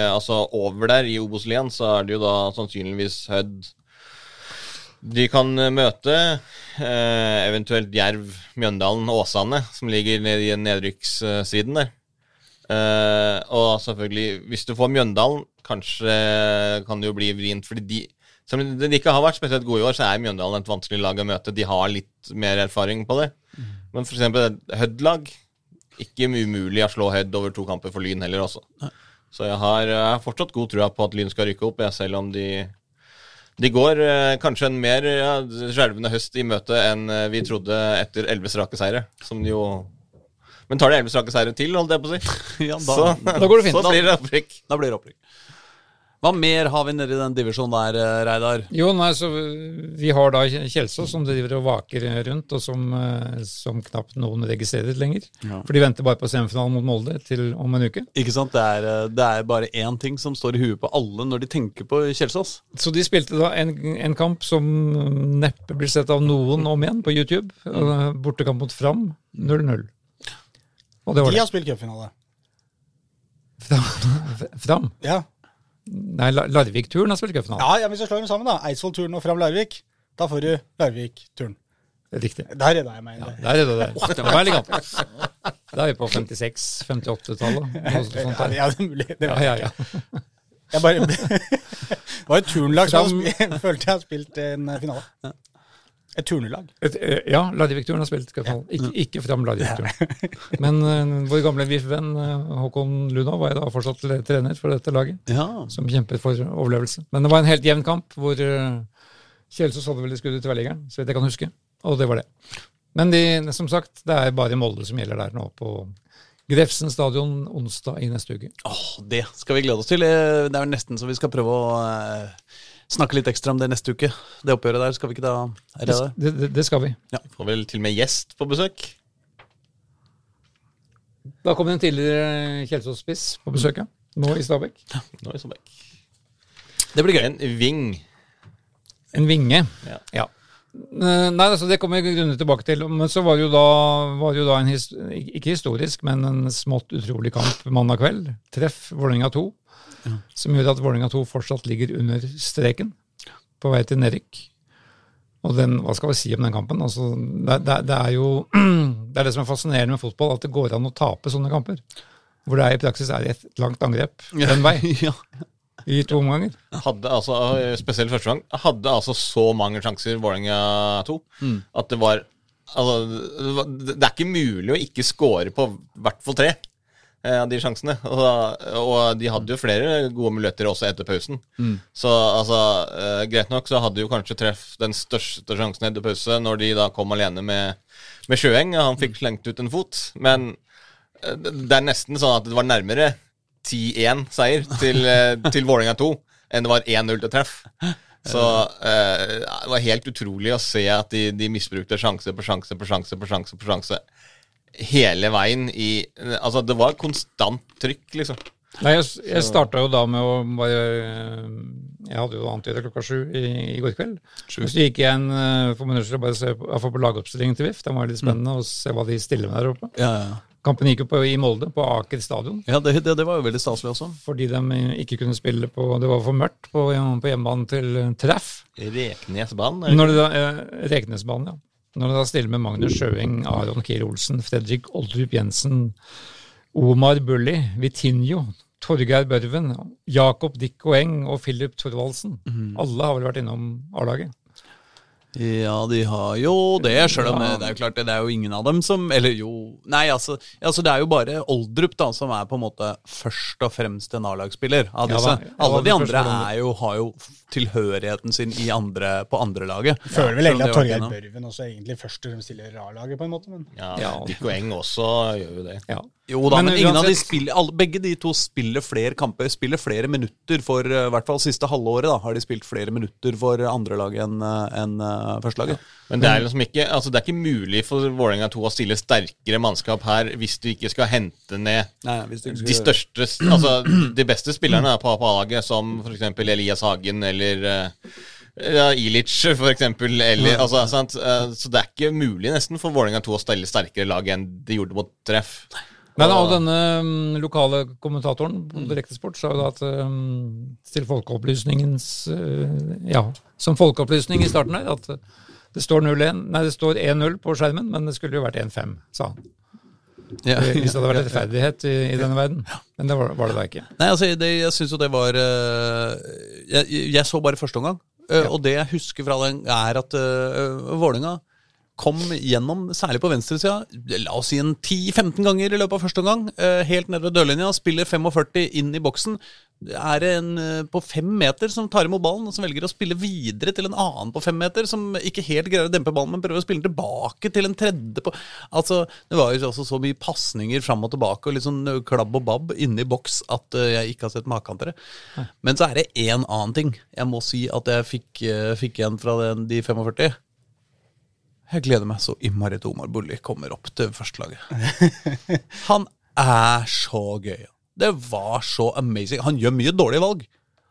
Altså over der, i Obos-Lien, så er det jo da sannsynligvis Hødd de kan møte eventuelt Jerv, Mjøndalen, Åsane, som ligger nede i nedrykkssiden der. Eh, og selvfølgelig, hvis du får Mjøndalen, kanskje kan det jo bli vrient, fordi de som de ikke har vært spesielt gode i år, så er Mjøndalen et vanskelig lag å møte. De har litt mer erfaring på det. Men for eksempel Hødd-lag, ikke umulig å slå Hødd over to kamper for Lyn heller også. Så jeg har, jeg har fortsatt god trua på at Lyn skal rykke opp, jeg, selv om de de går eh, kanskje en mer ja, skjelvende høst i møte enn eh, vi trodde etter elleve strake seire. Som de jo Men tar de elleve strake seire til, holdt jeg på å si, Ja, da, så, Da går det fint. så blir det opprykk. da blir det opprykk. Hva mer har vi nedi den divisjonen der, eh, Reidar? Jo, nei, så Vi har da Kjelsås som driver og vaker rundt, og som, eh, som knapt noen registrerer lenger. Ja. For de venter bare på semifinalen mot Molde til om en uke. Ikke sant? Det er, eh, det er bare én ting som står i huet på alle når de tenker på Kjelsås. Så de spilte da en, en kamp som neppe blir sett av noen om igjen på YouTube. Eh, Bortekamp mot Fram 0-0. Og det var De det. har spilt cupfinale. Fram? Ja. Nei, La- Larvik-turen har spilt cupfinale. ja, ja, hvis jeg slår dem sammen, da. Eidsvoll-turen og Fram Larvik. Da får du Larvik-turen. Riktig. Der redda jeg meg inn. der. Der er det der. Det var elegant. Da er vi på 56-58-tallet. Noe sånt Ja, der. ja, det er mulig. Det Ja, ja, ja. jeg bare, det var et turnlag som Fram- spilt, følte jeg har spilt en eh, finale. Et turnelag. Et, eh, ja, Larvik-turen har spilt cupfinale. Ikke, ikke fram Larvik-turen. Men uh, vår gamle VIF-venn eh, Håkon Lunov var jeg da fortsatt trener for dette laget, Ja. som kjempet for overlevelse. Men det var en helt jevn kamp, hvor uh, Kjelsås hadde vel det skuddet i tverrliggeren, så vidt jeg kan huske. Og det var det. Men de, som sagt, det er bare Molde som gjelder der nå, på Grefsen stadion onsdag i neste uke. Åh, det skal vi glede oss til. Det er jo nesten så vi skal prøve å snakke litt ekstra om det neste uke. Det oppgjøret der skal vi ikke da det Det, det? det, det skal vi. Får vel til og med gjest på besøk. Da kommer en tidligere Kjelsås-spiss på besøk, ja. Nå i Stabekk. Nå i Stabæk. Det blir gøy. En ving. En vinge. Ja. Ja. Eh, Nei, altså Det kommer grundig tilbake til. Men så var det jo da, var det jo da en his, ikke historisk, men en smått utrolig kamp mandag kveld. Treff Vålerenga 2. Som gjør at Vålerenga 2 fortsatt ligger under streken, på vei til nedrykk. Og den, hva skal vi si om den kampen? Altså, det, det, det er jo det er det som er fascinerende med fotball, at det går an å tape sånne kamper. Hvor det er i praksis er et langt angrep den vei, ja. i to omganger. Hadde altså, spesielt første gang, hadde altså så mange sjanser, Vålerenga 2, at det var Altså, det er ikke mulig å ikke score på i hvert fall tre av de sjansene. Og, og de hadde jo flere gode muligheter også etter pausen. Så altså, uh, greit nok så hadde jo kanskje treff den største sjansen etter pause når de da kom alene med, med Sjøeng. Han fikk slengt ut en fot. Men uh, det er nesten sånn at det var nærmere 10-1-seier til, uh, til Vålerenga 2 enn det var 1-0 til treff. Så eh, det var helt utrolig å se at de, de misbrukte sjanse på sjanse på sjanse på sjanse på sjanse hele veien i Altså, det var konstant trykk, liksom. Nei, jeg, jeg starta jo da med å bare Jeg hadde jo antydet klokka sju i, i går kveld. Og så gikk jeg en uh, for minutter å bare se på, jeg får på lagoppstillingen til VIF. Det var litt spennende å se hva de stiller med der oppe. Ja, ja. Kampen gikk jo på, i Molde, på Aker stadion. ja det, det, det var jo veldig staselig også. Fordi de ikke kunne spille på Det var for mørkt på, på hjemmebanen til eh, Treff. Reknesbanen. eh, Reknesbanen, ja. Når det da stiller med Magnus Sjøeng, Aron Kiel Olsen, Fredrik Oldrup Jensen, Omar Bulli, Vitinho, Torgeir Børven, Jakob Dikko-Eng og Philip Thorvaldsen. Alle har vel vært innom A-laget. Ja, de har jo det, sjøl om det, det er jo klart det, det er jo ingen av dem som Eller jo Nei, altså, altså det er jo bare Oldrup da som er på en måte først og fremst en A-lagsspiller av disse. ja, Alle de andre er jo, har jo tilhørigheten sin i andre, på andrelaget. Føler vel egentlig at Torgeir. Børven også egentlig først og fremst stiller A-laget, på en måte. Men Ja, Ja. Dikko Eng også gjør jo det. Ja. Jo da, men, Men ingen av de spiller, alle, begge de to spiller flere kamper, spiller flere minutter for eh, i hvert fall siste halvåret. da, Har de spilt flere minutter for andrelaget enn uh, en, uh, Ja. Men det er liksom ikke Altså det er ikke mulig for Vålerenga 2 å stille sterkere mannskap her hvis du ikke skal hente ned Nei, ikke de største Altså de beste spillerne på på A-laget, som f.eks. Elias Hagen eller eh, ja, Ilic, for eksempel. Eller, altså, sant? Eh, Så det er ikke mulig nesten for Vålerenga 2 å stille sterkere lag enn de gjorde mot treff. Nei, da, og denne mm, lokale kommentatoren på Direktesport sa jo da at um, til folkeopplysningens uh, Ja, som folkeopplysning i starten her, at uh, det står 0-1 Nei, det står 1-0 på skjermen, men det skulle jo vært 1-5, sa han. Ja. Hvis det hadde vært rettferdighet i, i denne verden. Men det var, var det da ikke. Nei, altså, det, jeg syns jo det var eh, jeg, jeg så bare første omgang. eh, Og det jeg husker fra den, er at uh, Vålerenga kom gjennom, særlig på venstresida, la oss si en 10-15 ganger i løpet av første omgang. eh, Helt nede ved dørlinja, spiller 45 inn i boksen. Det er en eh, på fem meter som tar imot ballen, og som velger å spille videre til en annen på fem meter, som ikke helt greier å dempe ballen, men prøver å spille den tilbake til en tredje på Altså, Det var jo også så mye pasninger fram og tilbake og litt sånn klabb og babb inne i boks at eh, jeg ikke har sett maken til det. Men så er det én annen ting jeg må si at jeg fikk, fikk igjen fra den, de 45. Jeg gleder meg så innmari til Omar Bulli kommer opp til førstelaget. Han er så gøy. Det var så amazing. Han gjør mye dårlige valg.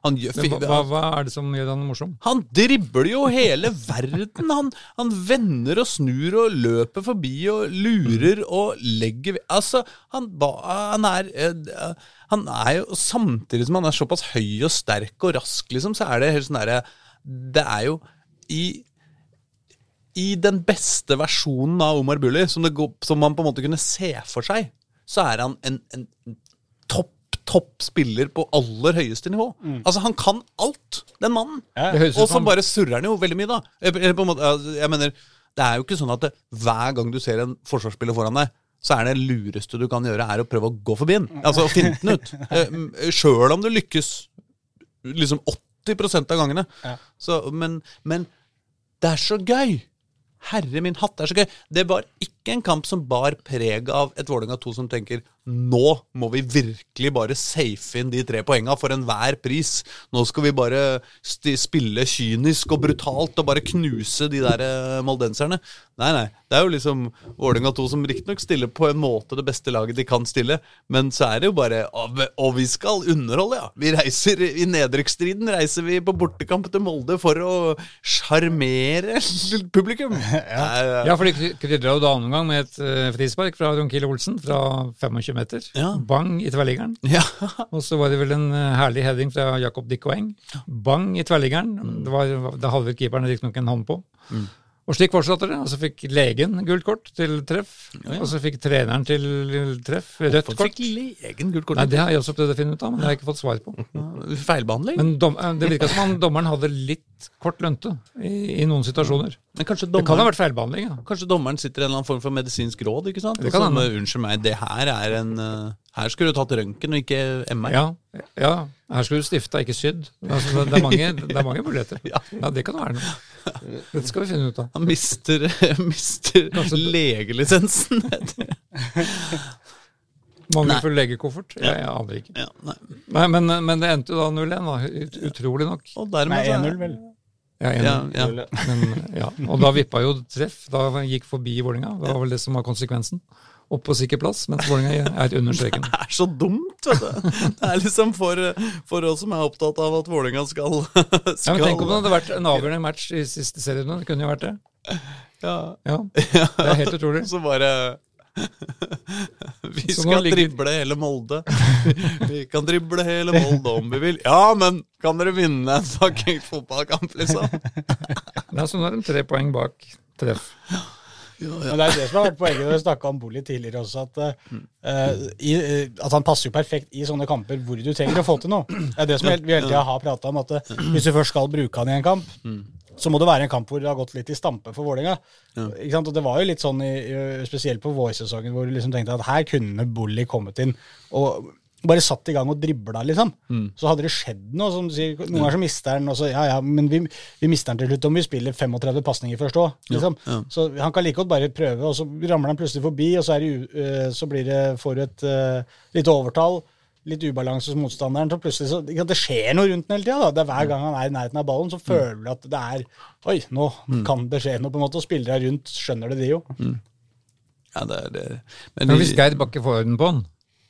Han, gjør, hva, hva, hva er det som gjør han morsom? han dribler jo hele verden. Han, han vender og snur og løper forbi og lurer og legger Altså, han, han er eh, Han er jo Samtidig som han er såpass høy og sterk og rask, liksom, så er det helt sånn derre Det er jo i i den beste versjonen av Omar Bulli, som, det går, som man på en måte kunne se for seg, så er han en, en topp, topp spiller på aller høyeste nivå. Altså, han kan alt, den mannen. Ja, Og så bare surrer han jo veldig mye, da. Jeg, jeg, på en måte, altså, jeg mener, det er jo ikke sånn at det, hver gang du ser en forsvarsspiller foran deg, så er det lureste du kan gjøre, er å prøve å gå forbi den. Altså å finne den ut. Eh, Sjøl om du lykkes liksom 80% av gangene. Ja. Så, men, men det er så gøy! Herre min hatt, det er så gøy. Det var ikke en kamp som bar preg av et Vålerenga 2 som tenker nå må vi virkelig bare safe inn de tre poenga for enhver pris. Nå skal vi bare spille kynisk og brutalt og bare knuse de der eh, moldenserne. Nei, nei. Det er jo liksom Vålerenga 2 som riktignok stiller på en måte det beste laget de kan stille, men så er det jo bare Og, og vi skal underholde, ja. Vi reiser I nedrykksstriden reiser vi på bortekamp til Molde for å sjarmere publikum. Ja. Ja, for de krydra jo da annen gang med et uh, frispark fra Ron Olsen fra 25 meter. Ja. Bang i tverrliggeren. Ja. Og så var det vel en eh, herlig heading fra Jakob Dikkoeng. Bang i tverrliggeren. Det, det hadde vel keeperen riktignok en hånd på. Og slik fortsatte det. Og så fikk legen gult kort til treff. Og så fikk treneren til treff rødt Hvorfor kort. fikk legen gult kort? Nei, Det har jeg også prøvd å finne ut av, men det har jeg ikke fått svar på. Feilbehandling? Men dom, eh, det virka som om dommeren hadde litt kort lønte i, i noen situasjoner. Men kanskje Det kan ha vært feilbehandling, ja. kanskje dommeren sitter i en eller annen form for medisinsk råd? ikke sant? Det kan som, Unnskyld meg, det her er en eh, Her skulle du tatt røntgen og ikke MR. Ja, ja. Her skulle du stifta, ikke sydd. Altså, det, er mange, det er mange muligheter. Ja. Ja, det kan være noe. Dette skal vi finne ut av. Han mister, mister legelisensen. Mangelfull legekoffert? Jeg, jeg aner ikke. ja, nei. Nei, men, men det endte jo da 0-1, da. Ut, utrolig nok. Og Nei, dermed så er- 1-0, vel. Ja, Ja, ja. Men, ja. Og da vippa jo treff. Da gikk forbi Vålerenga. Det var vel det som var konsekvensen. Opp på sikker plass, mens Vålinga er under streken. Det er så dumt, vet du. Det er liksom for, for oss som er opptatt av at Vålerenga skal, Ja, skal men Tenk om det hadde vært en avgjørende match i siste serierunde. Det kunne jo vært det. ja. Ja, Det er helt utrolig. Så bare Vi skal ligger- drible hele Molde. Vi kan drible hele Molde om vi vil. Ja, men kan dere vinne en fucking fotballkamp, liksom? Det så nå er de tre poeng bak treff. Men det er det som har vært poenget når vi snakka om Bolli tidligere også, at, uh, i, eh, at han passer jo perfekt i sånne kamper hvor du trenger å få til noe. Det er det som vi hele tida har prata om, at hvis du først skal bruke han i en kamp, så må det være en kamp hvor det har gått litt i stampe for Vålerenga. Ja. Og det var jo litt sånn, i, spesielt på vårsesongen, hvor du liksom tenkte at her kunne Bolli kommet inn og bare satt i gang og dribla, liksom. Så hadde det skjedd noe. som du sier, Noen ganger så mister han, og så ja ja, men vi, vi mister han til slutt om vi spiller 35 pasninger først òg. Liksom. Så han kan like godt bare prøve, og så ramler han plutselig forbi, og så, er det, eh, så blir det, får du et uh, lite overtall. Litt ubalanse hos motstanderen. så plutselig så, ikke sant, Det skjer noe rundt den hele tida. Det er Hver gang han er i nærheten av ballen, så føler du at det er Oi, nå kan det skje noe, på en måte. Og spillere rundt skjønner det, de jo. Ja, det er det. Men hvis Geir Bakke får orden på den,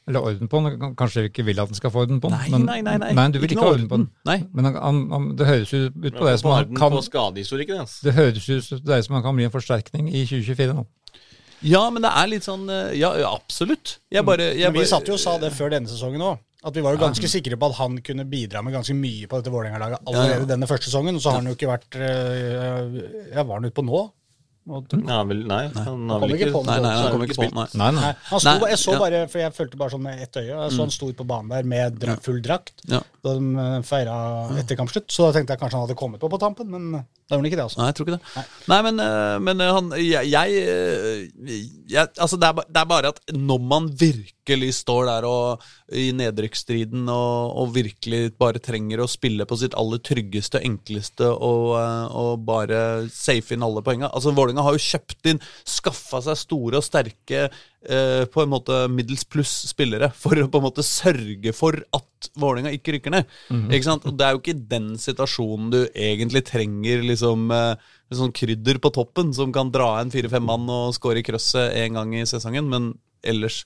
eller orden på den, kanskje vi ikke vil at den skal få orden på den. Nei, men, nei, nei, nei. du vil Ikke ikke ha orden på den. Nei. Men han, han, han, det høres jo ut på deg som han kan hans. det høres ut på deg som han kan bli en forsterkning i 2024 nå. Ja, men det er litt sånn eh, Ja, absolutt. Jeg bare, jeg Men vi bare satt jo og sa det før denne sesongen òg. At vi var jo ganske sikre på at han kunne bidra med ganske mye på dette Vålerenga-laget allerede Ja, ja. denne første sesongen. Og så har han jo ikke vært øh, Ja, var han ute på nå? Og- han vil, nei, han har kom vel ikke på den. Nei, nei, han er kom ikke på den, nei. Nei, nei. Nei, han sto, jeg så ja. bare, for jeg fulgte bare sånn med ett øye. Jeg så han sto på banen der med full drakt Ja. da de feira etter kampslutt. Så da tenkte jeg kanskje han hadde kommet på på tampen, men Da gjorde ikke det, altså. Nei, jeg tror ikke det. Nei, men, eh, men eh, han jeg, jeg, eh, jeg Altså, det er, ba- det er bare at når man virkelig står der og i nedrykksstriden og, og virkelig bare trenger å spille på sitt aller tryggeste, enkleste og, og bare safe inn alle poengene Altså, Vålerenga har jo kjøpt inn, skaffa seg store og sterke eh, på en måte middels pluss spillere for å på en måte sørge for at Vålerenga ikke rykker ned. Ikke sant? Og Det er jo ikke den situasjonen du egentlig trenger liksom eh, sånn krydder på toppen som kan dra en fire-fem mann og score i krøsset en gang i sesongen, men ellers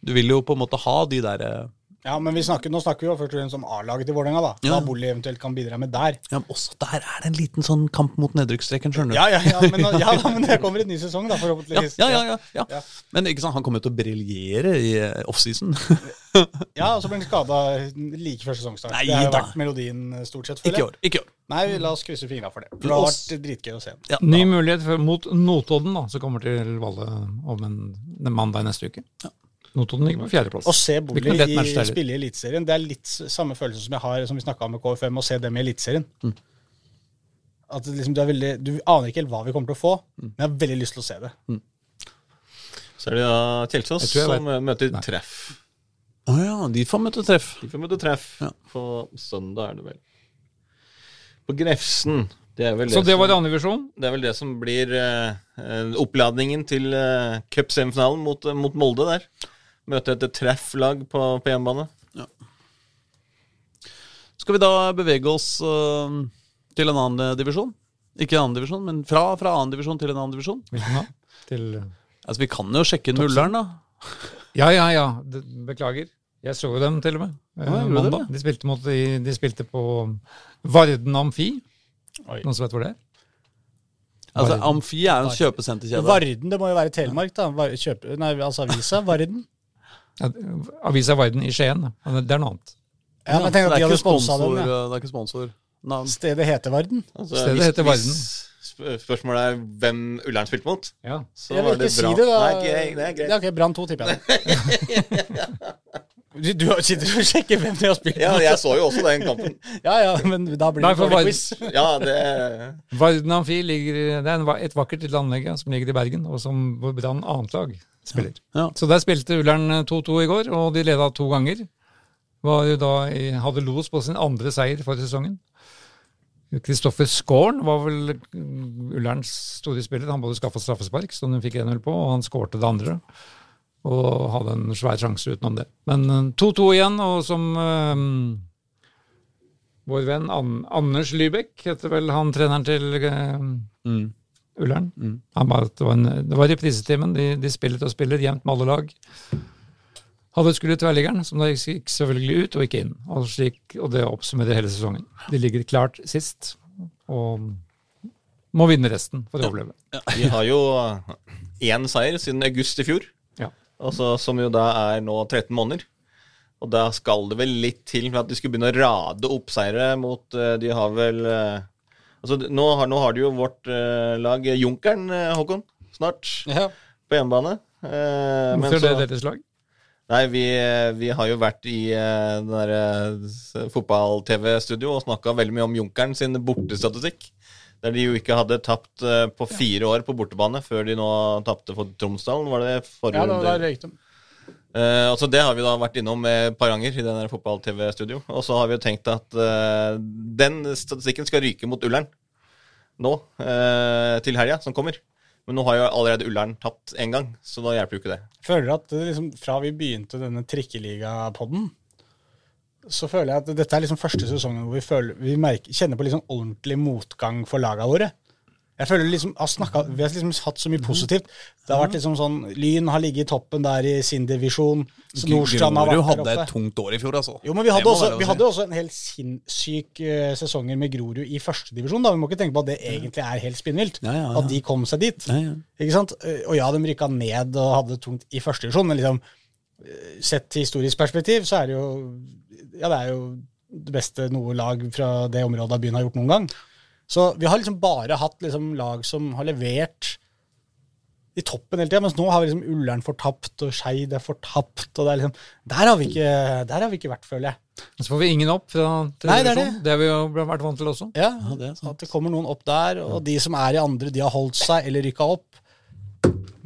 Du vil jo på en måte ha de der eh, Ja, men vi snakker, nå snakker vi jo først og fremst om A-laget til Vålerenga, da. Ja. Hva Bolli eventuelt kan bidra med der. Ja, men også der er det en liten sånn kamp mot nedrykksstreken, skjønner du. Ja, ja, ja, men, ja, da, men det kommer en ny sesong, da, Ja, forhåpentligvis. ja, ja, ja, ja. Ja. Men ikke sant, han kommer jo til å briljere i eh, offseason. Ja, og så blir han skada like før sesongstart. Nei det har jo da. vært melodien eh, stort sett, ikke føler i Ikke år. ikke år. Nei, la oss krysse fingra for det. For det har vært dritgøy å se. Ja, Ny mulighet for, mot Notodden, da, som kommer til Valle om en, en mandag neste uke. Notodden ligger på fjerdeplass. Å se Det Bolli spille i Eliteserien, det er litt samme følelse som jeg har som vi snakka om med KFM, å se dem i Eliteserien. Mm. At liksom, du, er veldig, du aner ikke helt hva vi kommer til å få, Mm. men jeg har veldig lyst til å se det. Så er det da Kjelsås som møter Nei. Treff. Å ja, de får møte treff. De får møte Treff Ja. på søndag, er det vel. På Grefsen. Det er vel det, Så det var som, andredivisjon. det er vel det som blir eh, eh, oppladningen til uh, cupsemifinalen mot, eh, mot Molde der. Møte et trefflag på, på hjemmebane. Skal vi da bevege oss uh, til en annen øh, divisjon? Ikke en annen divisjon, men fra, fra annen divisjon til en annen divisjon? Da? Til Altså, Vi kan jo sjekke inn Mulleren, da. Ja, ja, ja. Beklager. Jeg så jo dem til og med. eh, Ja, mandag. det? De spilte, mot, de, de spilte på Varden Amfi. Oi. Noen som vet hvor det er? Altså, Amfi er jo en kjøpesenterkjede. Varden, det må jo være Telemark, da. Var, kjøpe, nei, altså avisa. Varden. Avisa Varden i Skien. Men Det er noe annet. Ja, men tenk at de det er hadde sponsa den. Ja. øh, Det er ikke sponsor. Navn. Stedet heter Varden. Altså, Stedet hvis- heter Varden. hvis Spørsmålet er hvem Ullern spilte mot. Ja. Så Jeg var vil det ikke si det, da. Nei, det er greit. Ja, ok, Brann 2, tipper jeg. Du, du sitter og sjekker hvem de har spilt Ja, jeg så jo også den kampen. Ja, ja, men da blir Nei, det for dårlig quiz. Ja, det Varden Amfi ligger, det er et vakkert lite anlegg som ligger i Bergen, og som Brann annet lag spiller. Ja. Så der spilte Ullern 2-2 i går, og de leda to ganger. Da hadde los på sin andre seier for sesongen. Kristoffer Skåren var vel mm, Ullerns store spiller. Han både skaffa straffespark, som hun fikk 1-0 på, og han skårte det andre. Og hadde en svær sjanse utenom det. Men eh, 2-2 igjen, og som eh, vår venn An Anders Lybekk heter vel han treneren til eh, Mm. Ullern. Han Bare, det var, en, det var reprisetimen. De, de spillet og spillet jevnt med alle lag. Hadde skulle tverrliggeren, som da gikk selvfølgelig ut og ikke inn. Og, slik, og det oppsummerer hele sesongen. De ligger klart sist og må vinne resten for å overleve. De har jo én seier siden august i fjor, Ja. altså, som jo da er nå 13 måneder. Og da skal det vel litt til for at de skulle begynne å rade opp seire mot eh, De har vel eh, Altså, nå har, nå har du jo vårt uh, lag Junkeren, eh, Håkon, snart, Ja. på hjemmebane. Uh, men Hvorfor er det deres lag? Nei, vi, vi har jo vært i uh, den derre fotball-TV-studio og snakka veldig mye om Junkeren sin bortestatistikk. Der de jo ikke hadde tapt eh, på fire år på bortebane før de nå tapte for Tromsdalen. Var det forrige Ja, da, da røyk de. Eh, altså Det har vi da vært innom et par ganger i den fotball-TV-studio. Og så har vi jo tenkt at uh, den statistikken skal ryke mot Ullern nå, uh, til helga som kommer. Men nå har jo allerede Ullern tapt én gang, så da hjelper jo ikke det. Føler at liksom, fra vi begynte denne trikkeliga-podden, så føler jeg at dette er liksom første sesongen hvor vi, føler, vi merker, kjenner på liksom ordentlig motgang for laga våre. Jeg føler liksom, har snakket, Vi har liksom hatt så mye positivt. Det har vært liksom sånn, Lyn har ligget i toppen der i sin divisjon. Nordstrand har vært hadde et tungt år i fjor, altså. Jo, men vi hadde, også, vi hadde også en helt sinnssyk uh, sesonger med Grorud i førstedivisjon. Vi må ikke tenke på at det egentlig er helt spinnvilt. Ja, ja, ja. At de kom seg dit. Ja, ja. Ikke sant? Eh, Og ja, de rykka ned og hadde det tungt i første divisjon, men liksom eh, sett i historisk perspektiv, så er det jo Ja, det er jo det beste noe lag fra det området av byen har gjort noen gang. Så vi har liksom bare hatt liksom lag som har levert i toppen hele tida. Mens nå har vi liksom Ullern fortapt, og Skeid er fortapt. og det er liksom, Der har vi ikke, der har vi ikke vært, føler jeg. Så får vi ingen opp fra Nei, det er. Det har vi jo vært vant til også. Ja, det er. At det kommer noen opp der, og de som er i andre, de har holdt seg eller rykka opp.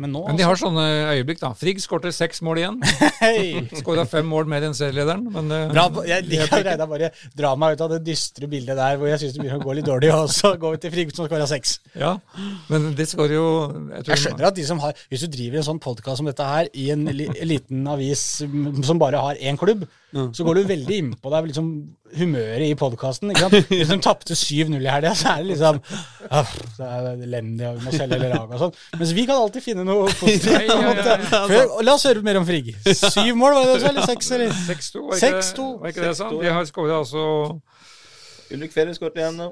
Men nå, Men de har sånne øyeblikk, da. Frigg skårte seks mål igjen. Hey. Skåra fem mål mer enn serielederen. Men Bra, jeg liker Reidar bare dra meg ut av det dystre bildet der hvor jeg syns det begynner å gå litt dårlig, og så går vi til Frigg som skåra seks. ja, men de skårer jo jeg tror, Jeg skjønner at de som har Hvis du driver en sånn podkast som dette her i en li, liten avis mm, som bare har én klubb, så går du veldig innpå deg liksom humøret i podkasten. Hvis de tapte 7-0 i helga, så er det liksom «Åh, Så er det elendig, og vi må selge eller laget og sånn. Mens vi kan alltid finne noe positivt. Ja, ja, ja, ja. Før- La oss høre mer om Frigg. Syv mål, var det det? Eller seks? Eller? 6-2, var ikke, 6-2. var ikke det sant? De har skåra altså Ulrik Ferry skåret igjen nå.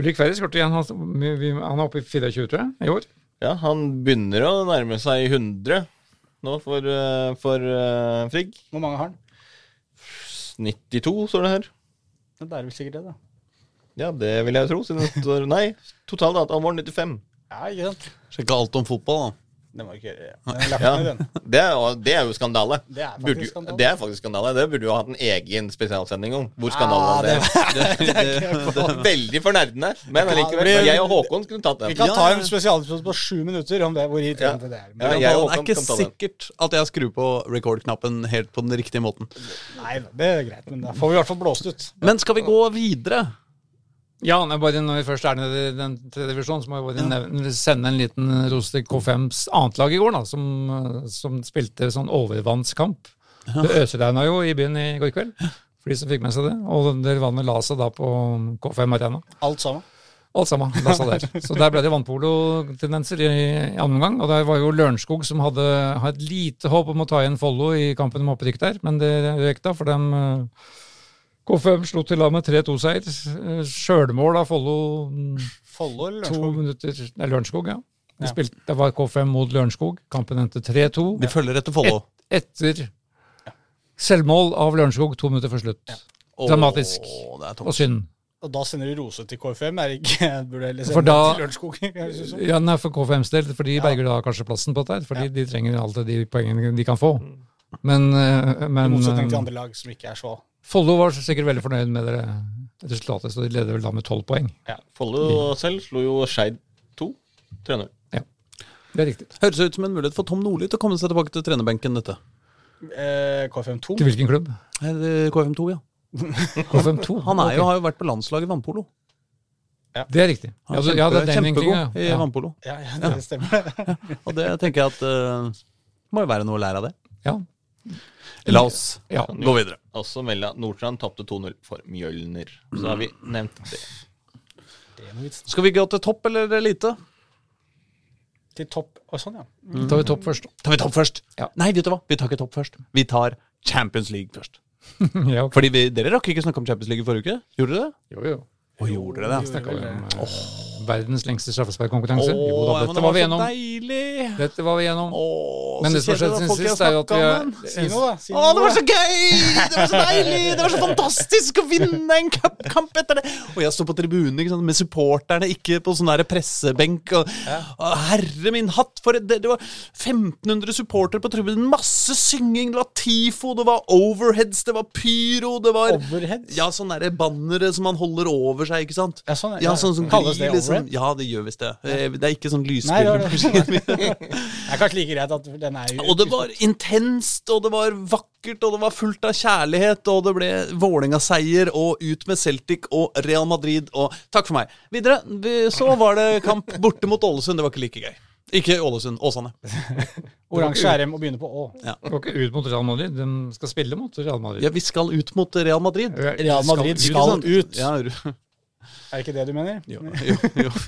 Ulrik Ferry skåret igjen. Han er oppe i 24, tror jeg, i år. Ja, han begynner å nærme seg 100 nå for, eh, for uh, Frigg. Hvor mange har han? 92, står det her. Det er vel sikkert det, da. Ja, det vil jeg tro. Siden det står, nei, totalt antall mål 95. Ja, ikke sant? Sjekka alt om fotball, da. Det var ikke. Den lagt Ja, ned, den. det er, det er jo skandale. Det er faktisk Burde skandale. Det er faktisk skandale. Det burde jo hatt en egen spesialsending om. Hvor Ja, var det det er. Veldig for nerdene. Men Ja, allikevel. det Jeg og Håkon kunne tatt Vi kan Ja, ta en spesialepisode på sju minutter om det, hvor irriterende det er. Ja, Men, det er ikke den. sikkert at jeg skrur på record-knappen helt på den riktige måten. Nei, det er greit, men da får vi i hvert fall blåst ut. Men skal vi gå videre? Ja, bare når vi først er nede i den tredje divisjonen, så må vi bare nevne, sende en liten ros til K5s annet lag i går, da, som, som spilte sånn overvannskamp. Det øsregna jo i byen i går kveld, for de som fikk med seg det. Og der vannet la seg da på K5 Arena. Alt sammen. Alt sammen la seg der. Så der ble det vannpolotendenser i, i andre omgang. Og der var jo Lørenskog som hadde, hadde et lite håp om å ta igjen Follo i kampen om opprykk der, men det røk da, for dem eh, K5 slo til av med 3-2-seier. Eh, Sjølmål av Follo mm, Follo eller to minutter Nei, Lørenskog, ja. De Ja. spilte, det var K5 mot Lørenskog. Kampen endte 3-2. De følger etter Follo. Etter selvmål av Lørenskog to minutter før slutt. Dramatisk. Åh, det er Og synd. Og da sender de rose til KFM, er det ikke burde heller sende For da- til Lørenskog? det. Ja, nei, for K5s del, for de berger da kanskje plassen på dette fordi de trenger alltid de poengene de kan få. Men, men I motsetning til eh, andre lag som ikke er så Follo var sikkert veldig fornøyd med det resultatet, så de leder vel da med tolv poeng. Ja, Follo selv slo jo Skeid 2. 3-0. Det er riktig. Høres ut som en mulighet for Tom Nordli til å komme seg tilbake til trenerbenken, dette. eh, KFM 2. Til hvilken klubb? Er KFM2, ja. K5-2. Han er jo, har jo vært på landslaget i vannpolo. Ja. Det er riktig. Han Ja, er det, ja, det er kjempegod vinklingen, i ja. vannpolo. Ja, ja, det stemmer. Og det tenker jeg at uh, må jo være noe å lære av det. ja. La oss Ja. gå videre. Også melde at Nordstrand tapte 2-0 for Mjølner. Så har vi nevnt det. Er. Skal vi gå til topp eller elite? Til topp og sånn, ja. Mm. tar vi topp først. Tar vi topp først? Ja. Nei, vet du hva? Vi tar ikke topp først. Vi tar Champions League først. ja, okay. Fordi vi, Dere rakk ikke snakke om Champions League i forrige uke? Gjorde dere det? Jo, jo. Å, gjorde dere det? Vi om oh. verdens lengste straffesparkkonkurranse. Jo da, dette det var vi så gjennom. deilig! Dette var vi gjennom. Åh, Men det som har skjedd siden sist, er jo at vi har. Si noe, da. Si Å, det var så gøy! Det var så deilig! Det var så fantastisk å vinne en cupkamp etter det! Og jeg står på tribunen ikke sant, med supporterne, ikke på sånn der pressebenk. Og, Å, herre min hatt! For det, det var 1500 supportere på tribunen. Masse synging. Det var tifo, det var overheads, det var pyro, det var Overheads? Ja, sånne bannere som man holder over seg, ikke sant? Ja, sånn, Ja, sånn som Kalles det liksom. Ja, det gjør visst det. Eh, Det er ikke sånn lysbilde. det. Det er kanskje like greit at den er jo Og det var intenst, og det var vakkert, og det var fullt av kjærlighet, og det ble Vålerenga-seier, og ut med Celtic og Real Madrid, og takk for meg. Videre, så var det kamp borte mot Ålesund. Det var ikke like gøy. Ikke Ålesund, Åsane. oransje RM og begynner på Å. Går ikke ut mot Real Madrid, de skal spille mot Real Madrid. Ja, vi skal ut mot Real Madrid. Real Madrid skal sant? ut. Ja, Er det ikke det du mener? jo,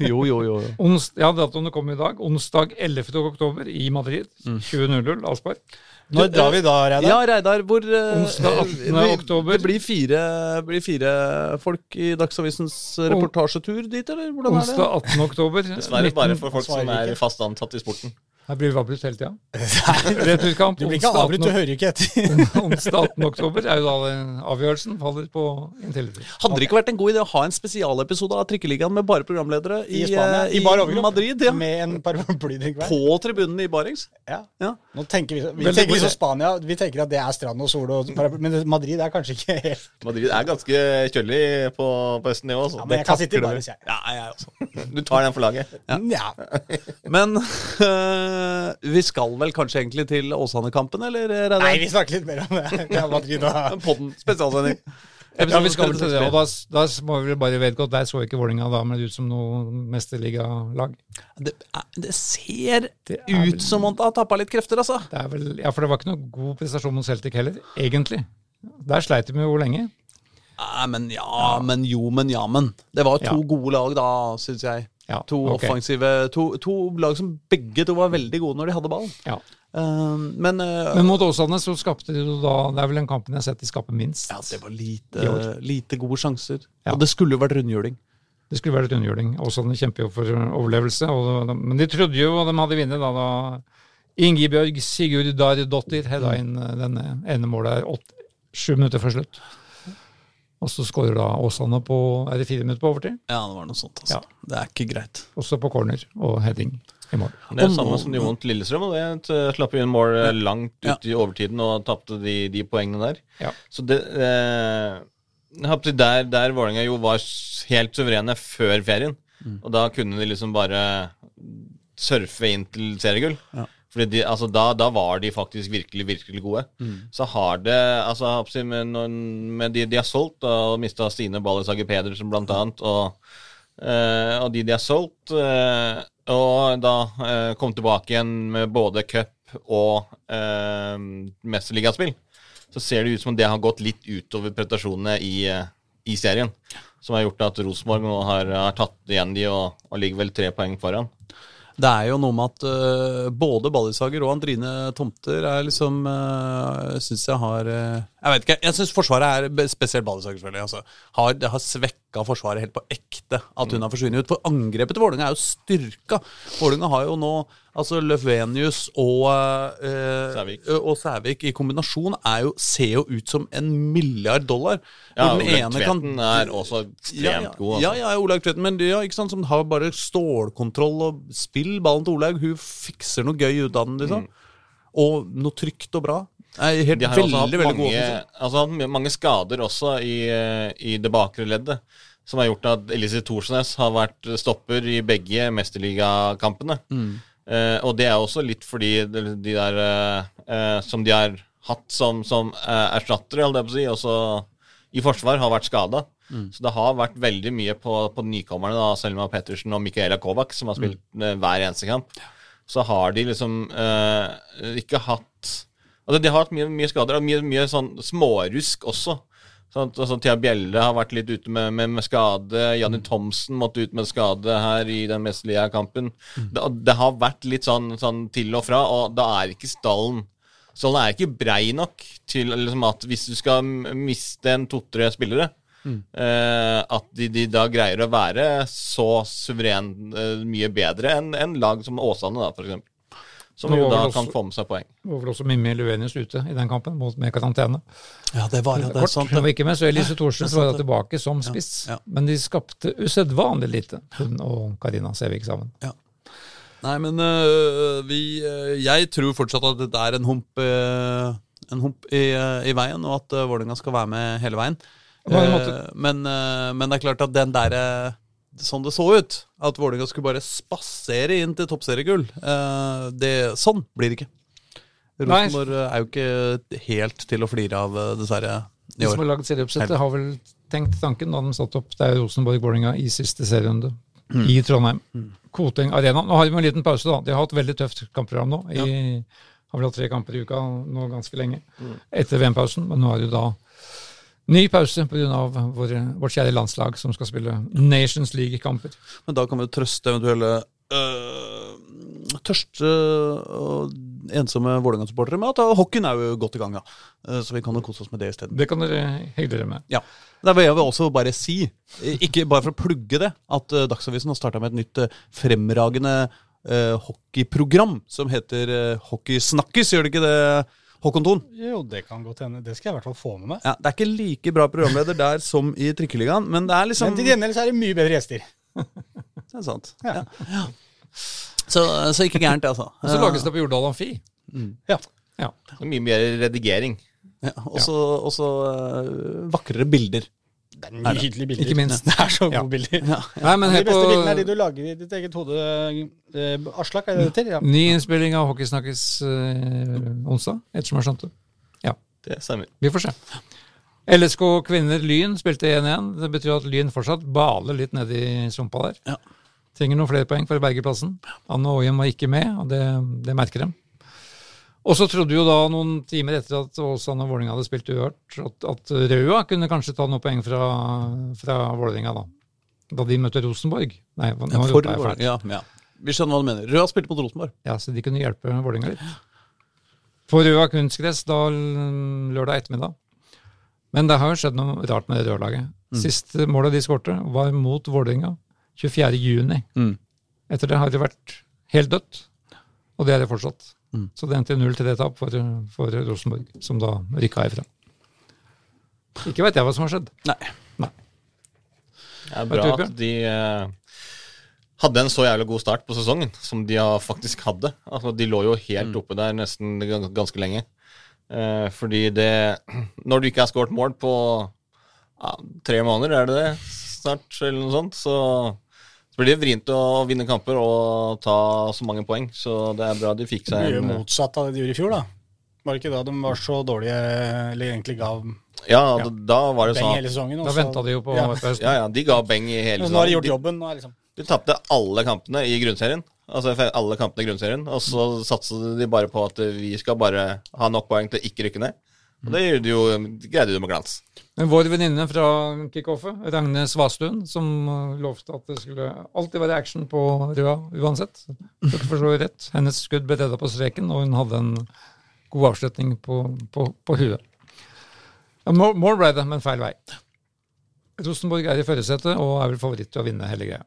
jo, jo, jo, jo. Ja, datoene kom i dag. Onsdag 11. oktober i Madrid. 20.00 Alsberg. Når drar vi da, Reidar? Ja, Reidar, hvor eh, Onsdag 18. oktober. Det blir fire, blir fire folk i Dagsavisens reportasjetur dit, eller hvordan det? Onsdag 18. oktober. Dessverre bare for folk som er fast ansatt i sporten. Her blir vi avbrutt hele tida. Returkamp Du blir ikke avbrutt, du 18. hører ikke etter. onsdag 18. oktober er jo da avgjørelsen faller på Intility. Hadde det ikke vært en god idé å ha en spesialepisode av Trikkeligaen med bare programledere i, I Spania. eh, I bar. Madrid? Ja. Med en paraplydrikk hver. På tribunene i Barings? Ja. Ja. Nå tenker vi, vi tenker liksom. Spania, vi tenker at det er strand og sol, og men Madrid er kanskje ikke helt Madrid er ganske kjølig på, på østen, i òg. ja, Men jeg kan sitte i Barings, jeg. Ja, jeg også. Du tar den for laget. Ja. Men øh, vi skal vel kanskje egentlig til Åsane-kampen, eller? Reidar? Nei, vi snakker litt mer om det. Ja, og Podden spesialsending. Ja, vi skal vel til det, og da, da må vi bare vedgå at der så ikke Vålinga da med ut som noe mesterligalag. Det, er- det ser Det er vel- ut som om det har tappa litt krefter, altså. Det er vel, ja, For det var ikke noe god prestasjon mot Celtic heller, egentlig. Der sleit de med jo lenge. Nei, men ja, men jo, men ja, men. Det var to Ja. gode lag da, syns jeg. Ja, To okay. offensive to, to lag som begge to var veldig gode når de hadde ballen. Ja. Uh, men, uh, Men mot Åsane så skapte de da Det er vel den kampen jeg har sett de skape minst. ja, det var lite, lite gode sjanser. Ja. Og det skulle jo vært rundhjuling. Det skulle vært rundhjuling. Åsane kjemper jo for overlevelse. Og, men de trodde jo de hadde vunnet da, da Ingebjørg Sigurdardottir hedda inn eh, denne ene målet sju minutter før slutt. Og så skårer da Åsane på er det fire minutter på overtid. Ja, det var noe sånt. altså. Ja. Det er ikke greit. Også på corner og heading i mål. Det er Og det samme nå- som de vant Lillestrøm. og det Slapp inn mål eh, langt Ja. ut i overtiden og tapte de, de poengene der. Ja. Så det eh, Der, der Vålerenga jo var helt suverene før ferien, og da kunne de liksom bare surfe inn til seriegull. Ja. Fordi de, altså da, da var de faktisk virkelig, virkelig gode. Så har det altså med, med de de har solgt, og mista Stine Ballesager Pedersen blant annet, og, eh, og de de har solgt, eh, og da eh, kom tilbake igjen med både cup og eh, mesterligaspill, så ser det ut som om det har gått litt utover prestasjonene i, i serien. Som har gjort at Rosenborg nå har, har tatt igjen de og, og ligger vel tre poeng foran. Det er jo noe med at uh, både Ballisager og Andrine Tomter er liksom uh, Syns jeg har uh, Jeg vet ikke. Jeg syns Forsvaret er spesielt Ballisager, selvfølgelig. Altså, har, det har svekka Forsvaret helt på ekte at hun har forsvunnet ut. For angrepet til Vålerenga er jo styrka. Vålerenga har jo nå altså Løfvenius og, eh, Sævik. og Sævik i kombinasjon er jo, ser jo ut som en milliard dollar. Ja, Olaug Tveten er også ekstremt ja, ja. god. Altså. Ja, ja, Olaug Tveten, men ja, ikke sant, som har bare stålkontroll og spill ballen til Olaug. Hun fikser noe gøy ut av den, liksom. Og noe trygt og bra. Er helt De har veldig, hatt veldig mange, altså, mange skader også i, eh, i det bakre leddet. Som har gjort at Elise Thorsnes har vært stopper i begge mesterligakampene. Mm. Eh, og det er også litt fordi de, de der eh, eh, som de har hatt som, som eh, erstattere, holdt jeg på å si, også i forsvar, har vært skada. Mm. Så det har vært veldig mye på, på nykommerne, da, Selma Pettersen og Mikaela Kovac, som har spilt Mm. hver eneste kamp. Så har de liksom ikke hatt Altså, de har hatt mye, mye skader og mye, mye sånn smårusk også. Sånn, altså, Thea Bjelle har vært litt ute med, med, med skade. Janni Thomsen måtte ut med skade her i den mesterlige kampen. Det, det har vært litt sånn, sånn til og fra, og da er ikke stallen Stallen er ikke brei nok til liksom, at hvis du skal miste en to-tre spillere, eh, at de, de da greier å være så suveren eh, mye bedre enn en lag som Åsane, da, eksempel. Som jo da også- kan få med seg poeng. Det var vel også Mimmi Luenius ute i den kampen mot, med karantene. Ja, det var ja, det er Kort, sant. hun var ikke med, så Elise Thorsen var tilbake som spiss. ja. Men de skapte usedvanlig lite, hun og Karina Sævik sammen. Nei, men øh, vi øh, Jeg tror fortsatt at dette er en hump, øh, en hump i, øh, i veien, og at uh, Vålerenga skal være med hele veien. Måter. men, øh, men det er klart at den derre Sånn det så ut, at Vålerenga skulle bare spasere inn til toppseriegull, eh, det- sånn blir det ikke. Rosenborg øh, er jo ikke helt til å flire av, øh, dessverre, i år. De som har lagd serieoppsettet, har vel tenkt tanken da de satte opp det er Rosenborg-Vålerenga i siste serierunde i Trondheim. Koteng Arena. Nå har de en liten pause, da. De har hatt veldig tøft kampprogram nå. I, Har vel hatt tre kamper i uka nå ganske lenge. Etter VM-pausen. Men nå er det jo da ny pause pga. vårt kjære landslag som skal spille Nations League-kamper. Men da kan vi jo trøste eventuelle øh, tørste og ensomme Vålerenga-supportere med at uh, hockeyen er jo godt i gang, da. Eh, så vi kan jo kose oss med det isteden. Det kan dere hygge dere med. Ja. Da vil jeg også bare si, ikke bare for å plugge det, at eh, Dagsavisen har starta med et nytt fremragende hockeyprogram som heter Hockeysnakkis, gjør det ikke det, Håkon Thon? Jo, det kan godt hende. Det skal jeg i hvert fall få med meg. Ja, det er ikke like bra programleder der som i Trikkeligaen, men det er liksom Men til gjengjeld så er det mye bedre gjester. Det er sant. Ja. Ja. Så, så ikke gærent, altså. Og så lages det på Jordal Amfi. Ja. Ja. Det er Mye mer redigering. Ja, og så- og så eh, vakrere bilder. Det er nydelige bilder. Ikke minst. Det er så gode Ja. bilder. Nei, men De beste beste bildene er de du lager i ditt eget hode. Eh, Aslak, er det det til? Ja. ny innspilling av Hockeysnakkes eh, onsdag, ettersom jeg skjønte. Ja, Det stemmer. vi får se. LSK kvinner Lyn spilte 1-1. Det betyr at Lyn fortsatt baler litt nedi sumpa der. Ja. Trenger noen flere poeng for å berge plassen. Anne Aajem var ikke med, og det, det merker de. Og så trodde jo da, noen timer etter at Åsane og Vålerenga hadde spilt uhørt, at, at Røa kunne kanskje ta noen poeng fra, fra Vålerenga, da. Da de møtte Rosenborg. Nei, nå Ja, for, jeg ja, ja. Vi skjønner hva du mener. Røa spilte mot Rosenborg. Ja, så de kunne hjelpe Vålerenga litt. På Røa kunstgress da lørdag ettermiddag. Men det har jo skjedd noe rart med det rørlaget. Mm. Siste målet de skårte, var mot Vålerenga 24. juni. Mm. Etter det har det vært helt dødt, og det er det fortsatt. Mm. Så det endte 0-3-tap for, for Rosenborg, som da rykka ifra. Ikke vet jeg hva som har skjedd. Nei. Det er bra at de eh, hadde en så jævlig god start på sesongen som de faktisk hadde. Altså, de lå jo helt oppe der nesten ganske lenge. Eh, fordi det Når du ikke har skåret mål på ja, tre måneder, er det det? Snart, eller noe sånt, så, så blir det vrient å vinne kamper og ta så mange poeng. Så det er bra de fikk seg Mye en motsatt av det de gjorde i fjor, da. Var det ikke da de var så dårlige, eller egentlig ga Ja, da, da var det beng sånn hele sesongen? også. Da venta de jo på ja. Ja, ja, de ga beng i hele sesongen. nå har de gjort jobben. Nå er liksom De tapte alle kampene i grunnserien. Altså alle kampene i grunnserien. Og så satset de bare på at vi skal bare ha nok poeng til å ikke rykke ned. Og det gjorde du jo, de greide de med glans. Men vår venninne fra kickoffet, Ragne Svastuen, som lovte at det skulle alltid være action på Røa uansett. Dere forstår rett. Hennes skudd ble redda på streken, og hun hadde en god avslutning på, på, på huet. More ble det, men feil vei. Rosenborg er i førersetet og er vel favoritt til å vinne hele greia.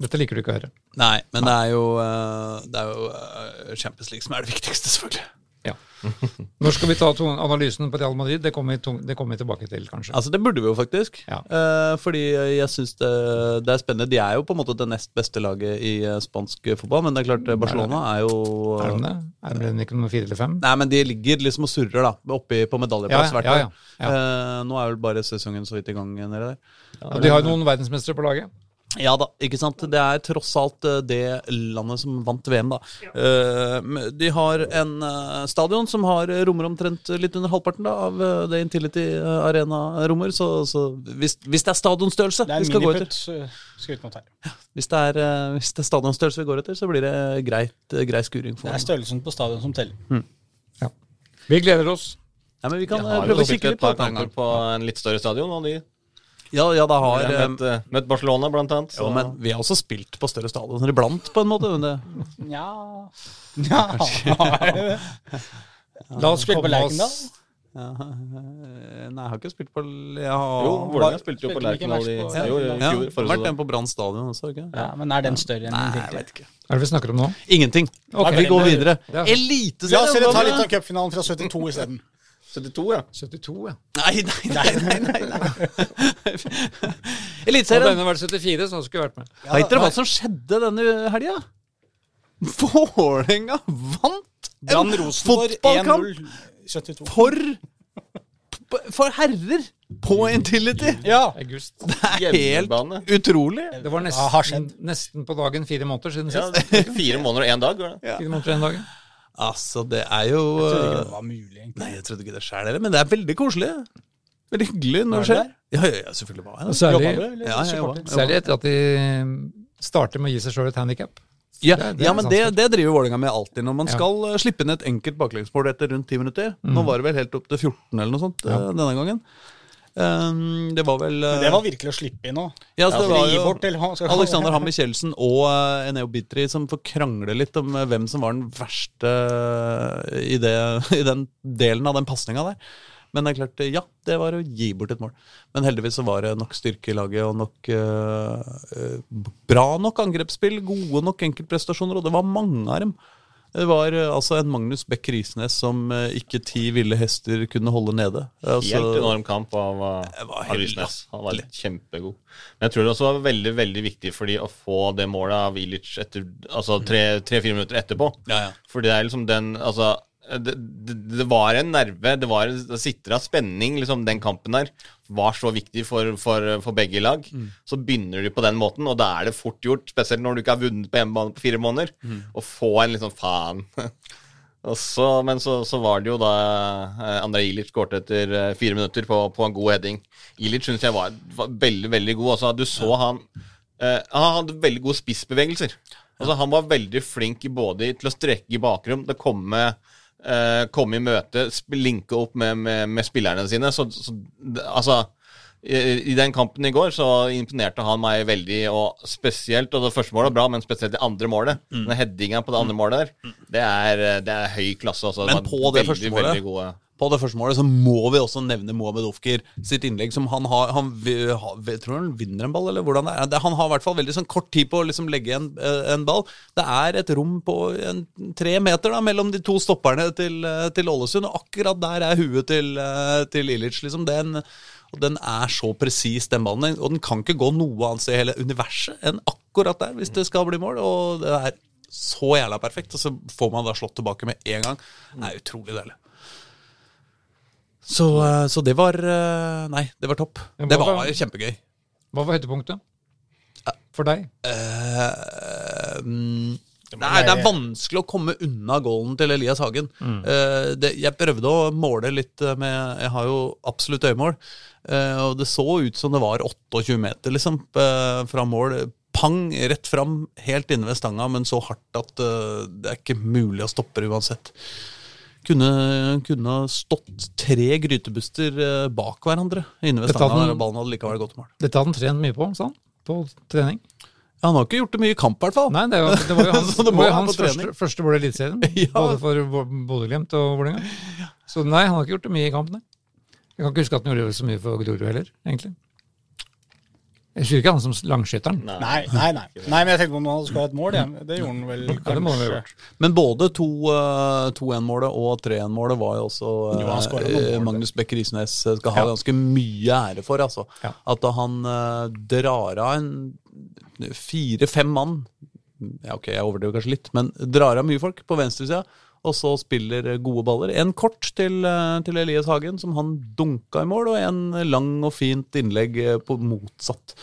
Dette liker du ikke å høre. Nei, men det er jo, eh, det er jo eh, Champions League som er det viktigste, selvfølgelig. Ja. Når skal vi ta analysen på Real Madrid? Det kommer vi, det kommer vi tilbake til, kanskje. Altså, det burde vi jo faktisk. Ja. Eh, fordi jeg syns det, det er spennende. De er jo på en måte det nest beste laget i eh, spansk fotball, men det er klart eh, Barcelona er jo Er de det? Er det ikke nummer fire eller fem? Nei, men de ligger liksom og surrer, da. Oppi på medaljeplass hvert ja, år. ja, ja. Eh, nå er vel bare sesongen så vidt i gang nede der. De har jo noen verdensmestere på laget. Ja da, ikke sant. Det er tross alt eh, det landet som vant VM, da. Ja. de har en eh, stadion som har eh, rommer omtrent litt under halvparten da, av eh, det Intility eh, Arena rommer. Så, så hvis, hvis det er stadionstørrelse vi skal gå etter, skrytnot hvis det er, eh, hvis det er stadionstørrelse vi går etter, så blir det greit, eh, grei skuring. For Det er størrelsen på stadion som teller. Vi gleder oss. ja, men vi kan eh, har prøve jo å spilt kikke et litt på på en litt større stadion, og de Ja, ja, da har har eh, møtt, eh, møtt Barcelona, blant annet. Jo, Så men vi har også spilt på større stadioner iblant, på en måte. Men det, Nja ja, det det? La oss spille på Lerkendal? ja, eh, nei, jeg har ikke spilt på ja, har, jo, Vålerenga spilte jo på Lerkendal i jo, ja, fjor. har vært den en på Brann stadion også, ikke? Ja, men er den større enn Nei, jeg vet ikke. Hva er det vi snakker om nå? Ingenting. Okay. vi går videre. det er- Eliteserien! La oss ta litt av cupfinalen fra 72 isteden. 72, ja. 72, ja. Nei, nei, nei. nei, nei, nei. Hadde Eliteserien. denne vært 74, så skulle jeg vært med. Veit dere hva som skjedde denne helga? Vålerenga vant en fotballkamp for, for herrer på Intility. Ja. August. Det er helt utrolig. Det var nesten, nesten på dagen fire måneder siden ja. sist. Fire måneder og én dag. var det? Fire måneder og en dag. Altså, det er jo Jeg trodde ikke uh, det var mulig, egentlig. Nei, jeg trodde ikke det sjøl, men det er veldig koselig. Veldig hyggelig når det skjer. Ja, ja, ja, selvfølgelig var jeg det. Særlig, du, Ja, jeg jobba. særlig etter at de starter med å gi seg sjøl et handikap. Ja, Det det ja men det, det driver Vålerenga med alltid. Når man Ja. skal uh, slippe inn et enkelt baklengsmål etter rundt 10 minutter. Nå var det vel helt opp til 14 eller noe sånt Ja. denne gangen. Um, det var vel Men det var virkelig å slippe inn nå. ja, altså, det var jo Alexander Ham Michelsen og uh, Eneo Bitri som får krangle litt om uh, hvem som var den verste i, det, i den delen av den pasninga der. Men det er klart, ja, det var å gi bort et mål. Men heldigvis så var det nok styrke i laget og nok uh, eh, bra nok angrepsspill, gode nok enkeltprestasjoner, og det var mange av dem. Det var eh, altså en Magnus Beck Risnes som eh, ikke ti ville hester kunne holde nede. Altså, Helt enorm kamp av, uh, av Risnes. Han var kjempegod. Men jeg tror det også var veldig veldig viktig fordi å få det målet av Ilic Altså tre-fire minutter etterpå. Ja, ja. For det er liksom den Altså det, det, det var en nerve, det var sitra spenning, liksom den kampen der var så viktig for, for, for begge lag. Så begynner de på den måten, og da er det fort gjort, spesielt når du ikke har vunnet på hjemmebane på fire måneder, å få en liksom faen. Og så, men så, så var det jo da André Andrej Ilic skåret etter eh, fire minutter på, på en god heading. Ilic syns jeg var, var veldig, veldig god. Altså, du så han eh, Han hadde veldig gode spissbevegelser. Altså, han var veldig flink både til å strekke i bakrom, å komme, eh, komme i møte, linke opp med, med, med spillerne sine. Så, så altså i, I den kampen i går så imponerte han meg veldig, og spesielt Og det første målet var bra, men spesielt det andre målet. Mm. Den headinga på det andre målet der, det er, det er høy klasse. Altså. Men på det veldig, første målet- gode. På det første målet så må vi også nevne Mohamed Ofkir sitt innlegg. som Han har, han, tror han vinner en ball, eller hvordan det er. Han har i hvert fall veldig sånn kort tid på å liksom legge en, eh, en ball. Det er et rom på en, tre meter da, mellom de to stopperne til, eh, til Ålesund, og akkurat der er huet til, eh, til Ilic. Liksom. Den, og den er så presis, den ballen. Og den kan ikke gå noe annet sted i hele universet enn akkurat der, hvis det skal bli mål. Og det er så jævla perfekt. Og så får man da slått tilbake med en gang. Det er utrolig deilig. Så, eh, så det var eh, Nei, det var topp. Det var kjempegøy. Hva var høydepunktet? For deg? Uh, må Nei, det er vanskelig å komme unna goalen til Elias Hagen. Mm. Uh, det, jeg prøvde å måle litt eh, med Jeg har jo absolutt øyemål. Uh, og det så ut som det var 28 meter, liksom, uh, fra mål. Pang, rett fram, helt inne ved stanga, men så hardt at det er ikke mulig å stoppe det uansett. Kunne, kunne stått tre grytebuster bak hverandre inne ved stanga. hadde- der Ballen hadde likevel gått mål. Dette hadde han trent mye på, sa han. På trening. Ja, han har ikke gjort det mye i kamp, i hvert fall. Nei, det, var, det var jo hans, det var jo hans første, første mål i Eliteserien. Ja. Både for Bo- Bodø-Glimt og Vålerenga. Så nei, han har ikke gjort det mye i kamp, nei. Jeg kan ikke huske at han gjorde så mye for Grorud heller, egentlig. Jeg husker ikke han som langskytteren. Nei, nei, nei. nei men jeg tenkte på om han skulle ha et mål. Ja. Det gjorde han vel Ja, det må han ha kanskje. gjort. Men både eh, 2-1-målet og 3-1-målet var jo også eh, Jo, eh, mål. Magnus Beck Risnes skal ha Ja. ganske mye ære for. altså. Ja. At han uh, drar av en fire-fem mann Ja, ok, jeg overdriver kanskje litt, men drar av mye folk på venstresida. Og så spiller gode baller. En kort til, eh, til Elias Hagen, som han dunka i mål, og en lang og fint innlegg eh, på motsatt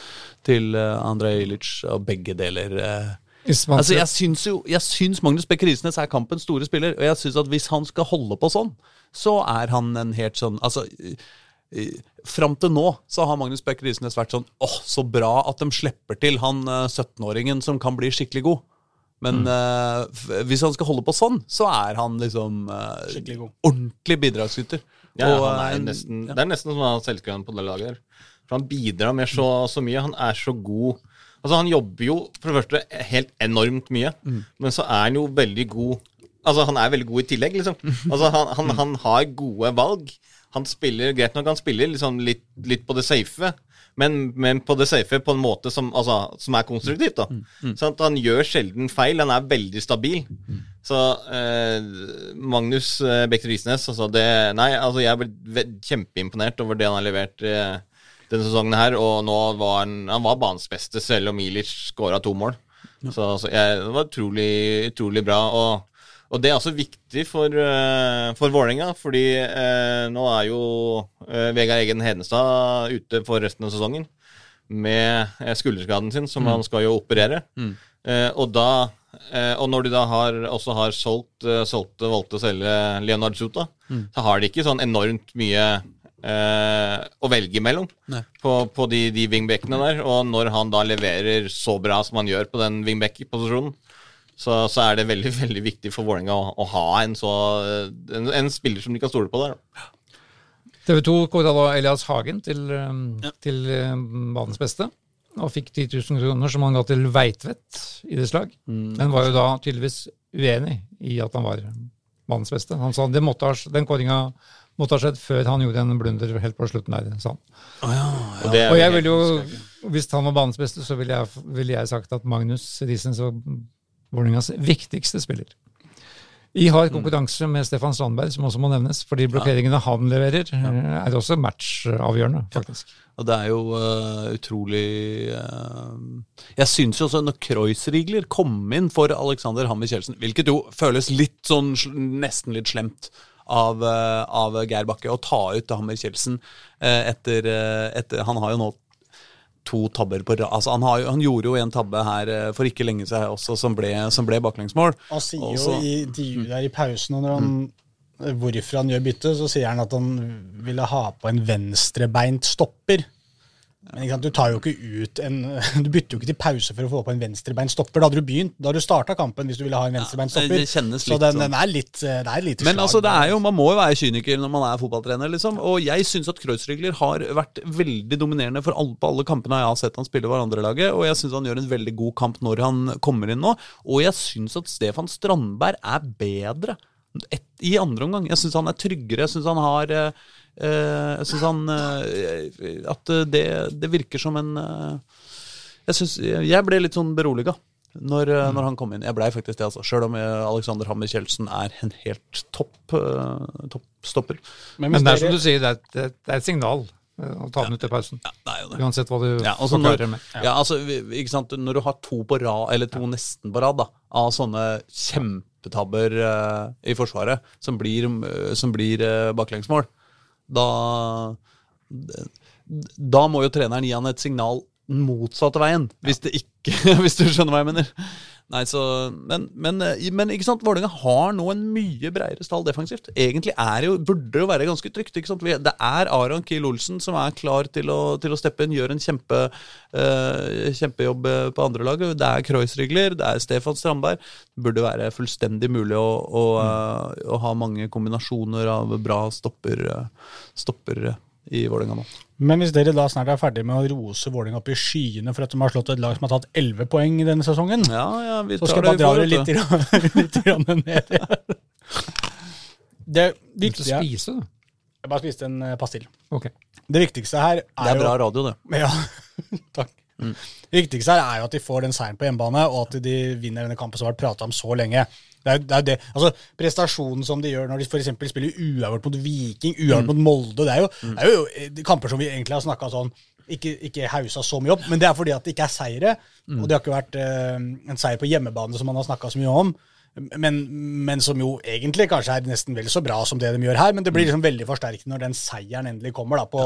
til eh, Andrej Ilic. Og begge deler Altså, jeg syns jo Jeg syns Magnus Beck Risnes er kampens store spiller, og jeg syns at hvis han skal holde på sånn, så er han en helt sånn Altså Fram til nå så har Magnus Beck Risnes vært sånn åh, så bra at de slipper til han eh, 17-åringen som kan bli skikkelig god. Men mm. uh, hvis han skal holde på sånn, så er han liksom uh, ordentlig bidragsyter. Ja, Og, han er eh, nesten, ja. Det er nesten som å ha selvskrevet på det laget. For han bidrar med så, så mye. Han er så god. Altså Han jobber jo for det første helt enormt mye, Mm. men så er han jo veldig god Altså Han er veldig god i tillegg, liksom. Altså Han, han, han har gode valg. Han spiller greit nok, han spiller liksom litt, litt på det safe. Men, men på det safe på en måte som, altså, som er konstruktivt. da Sånn at Han gjør sjelden feil. Han er veldig stabil. Så eh, Magnus eh, Beck Risnes altså det, Nei, altså jeg ble kjempeimponert over det han har levert eh, denne sesongen her. Og nå var han, han var banens beste, selv om Ilic skåra to mål. Så, så jeg, det var utrolig, utrolig bra. Og, og det er også viktig for, uh, for Vålerenga, fordi eh, nå er jo eh, Vegard Egen Hedenstad ute for resten av sesongen med eh, skulderskaden sin, som han skal jo operere. Eh, og da eh, Og når de da har, også har solgt, solgt valgte å selge Leonard Suta, så har de ikke sånn enormt mye eh, å velge mellom på, på de, de wingbackene der. Og når han da leverer så bra som han gjør på den wingback-posisjonen, så, så er det veldig veldig viktig for Vålerenga å, å ha en, så, en, en spiller som de kan stole på der. TV 2 kåret da Elias Hagen til, ja. til um, banens beste. Og fikk 10 000 kroner som han ga til Veitvet idrettslag. Men var jo da tydeligvis uenig i at han var banens beste. Han sa det måtte ha, den kåringa måtte ha skjedd før han gjorde en blunder helt på slutten der. sa han. Og, det er Og jo jeg ville vil jo, hvis han var banens beste, så ville jeg, ville jeg sagt at Magnus Risen og Vålerengas viktigste spiller. I hard konkurranse med Stefan Strandberg, som også må nevnes, fordi blokkeringene han leverer, eh, er også matchavgjørende, faktisk. Og det er jo uh, utrolig uh, Jeg syns jo også når Kreuzrigler kom inn for Alexander Hammer Kjeldsen, hvilket jo føles litt sånn nesten litt slemt av, av Geir Bakke å ta ut Hammer Kjeldsen etter, etter Han har jo nå to tabber på rad. Altså, han, har han gjorde jo en tabbe her øh, for ikke lenge siden også, som ble, som ble baklengsmål. Han sier jo i intervjuet der i pausen når han, hvorfor han gjør bytte, så sier han at han ville ha på en venstrebeint stopper. Men sant, du en Du bytter jo ikke til pause for å få på en venstrebeinstopper. Da hadde du begynt, da hadde du starta kampen hvis du ville ha en venstrebeinstopper. det- det kjennes så litt den, sånn. den er litt Det er litt Men slag. altså, det er jo, man må jo være kyniker når man er fotballtrener, liksom. Og jeg syns at Kreuzrigler har vært veldig dominerende for alle, på alle kampene jeg har sett han spille for andrelaget, og jeg syns han gjør en veldig god kamp når han kommer inn nå. Og jeg syns at Stefan Strandberg er bedre et, i andre omgang. Jeg syns han er tryggere. Jeg synes han har eh, eh, Jeg syns han eh, At det, det virker som en eh, jeg, synes, jeg ble litt sånn beroliga når, mm. når han kom inn. Jeg blei faktisk det, altså. Sjøl om eh, Alexander Hammer Kjeldsen er en helt topp, eh, toppstopper. Men Men det er som du sier, det er et, det er et signal eh, å ta den ut i pausen. Ja, det er jo det. Uansett hva du Ja, altså når, med. ja, altså, ikke sant? når du har to på rad, eller to nesten på rad, da, av sånne kjempetabber uh, i Forsvaret som blir, uh, som blir eh, baklengsmål, da Da må jo treneren gi han et signal den motsatte veien, hvis, det ikke, hvis du skjønner hva jeg mener. Nei, så, men, men, eh, men ikke sant, Vålerenga har nå en mye bredere stall defensivt. Egentlig er jo, burde det jo være ganske trygt. ikke sant? Det er Aron Kiel Olsen som er klar til å, til å steppe inn, gjør en kjempe, uh, kjempejobb eh, på andre laget. Det er Kreuzrigler, det er Stefan Strandberg. Det burde være fullstendig mulig å, å, uh, å ha mange kombinasjoner av bra stopper, uh, stopper i Vålerenga nå. Men hvis dere da snart er ferdig med å rose Vålerenga opp i skyene for at de har slått et lag som har tatt 11 poeng i denne sesongen, Ja, ja, vi så skal jeg bare dra dere litt, grann- litt grann ned. Det viktige spise, da. Jeg bare spiste en eh, pastill. Ok. Det viktigste her er, jo Det er jo bra radio, det. Ja, takk. Det viktigste her er jo at de får den seieren på hjemmebane, og at de vinner denne kampen som har vært prata om så lenge. Det er, det er det, altså Prestasjonen som de gjør når de f.eks. spiller uavgjort mot Viking, uavgjort mot Molde, det er jo, det er jo eh, kamper som vi egentlig har snakka sånn ikke, ikke hausa så mye opp, men det er fordi at det ikke er seire. Og det har ikke vært eh, en seier på hjemmebane som man har snakka så mye om. Men, men som jo egentlig kanskje er nesten vel så bra som det de gjør her. Men det blir liksom veldig forsterkende når den seieren endelig kommer da, på,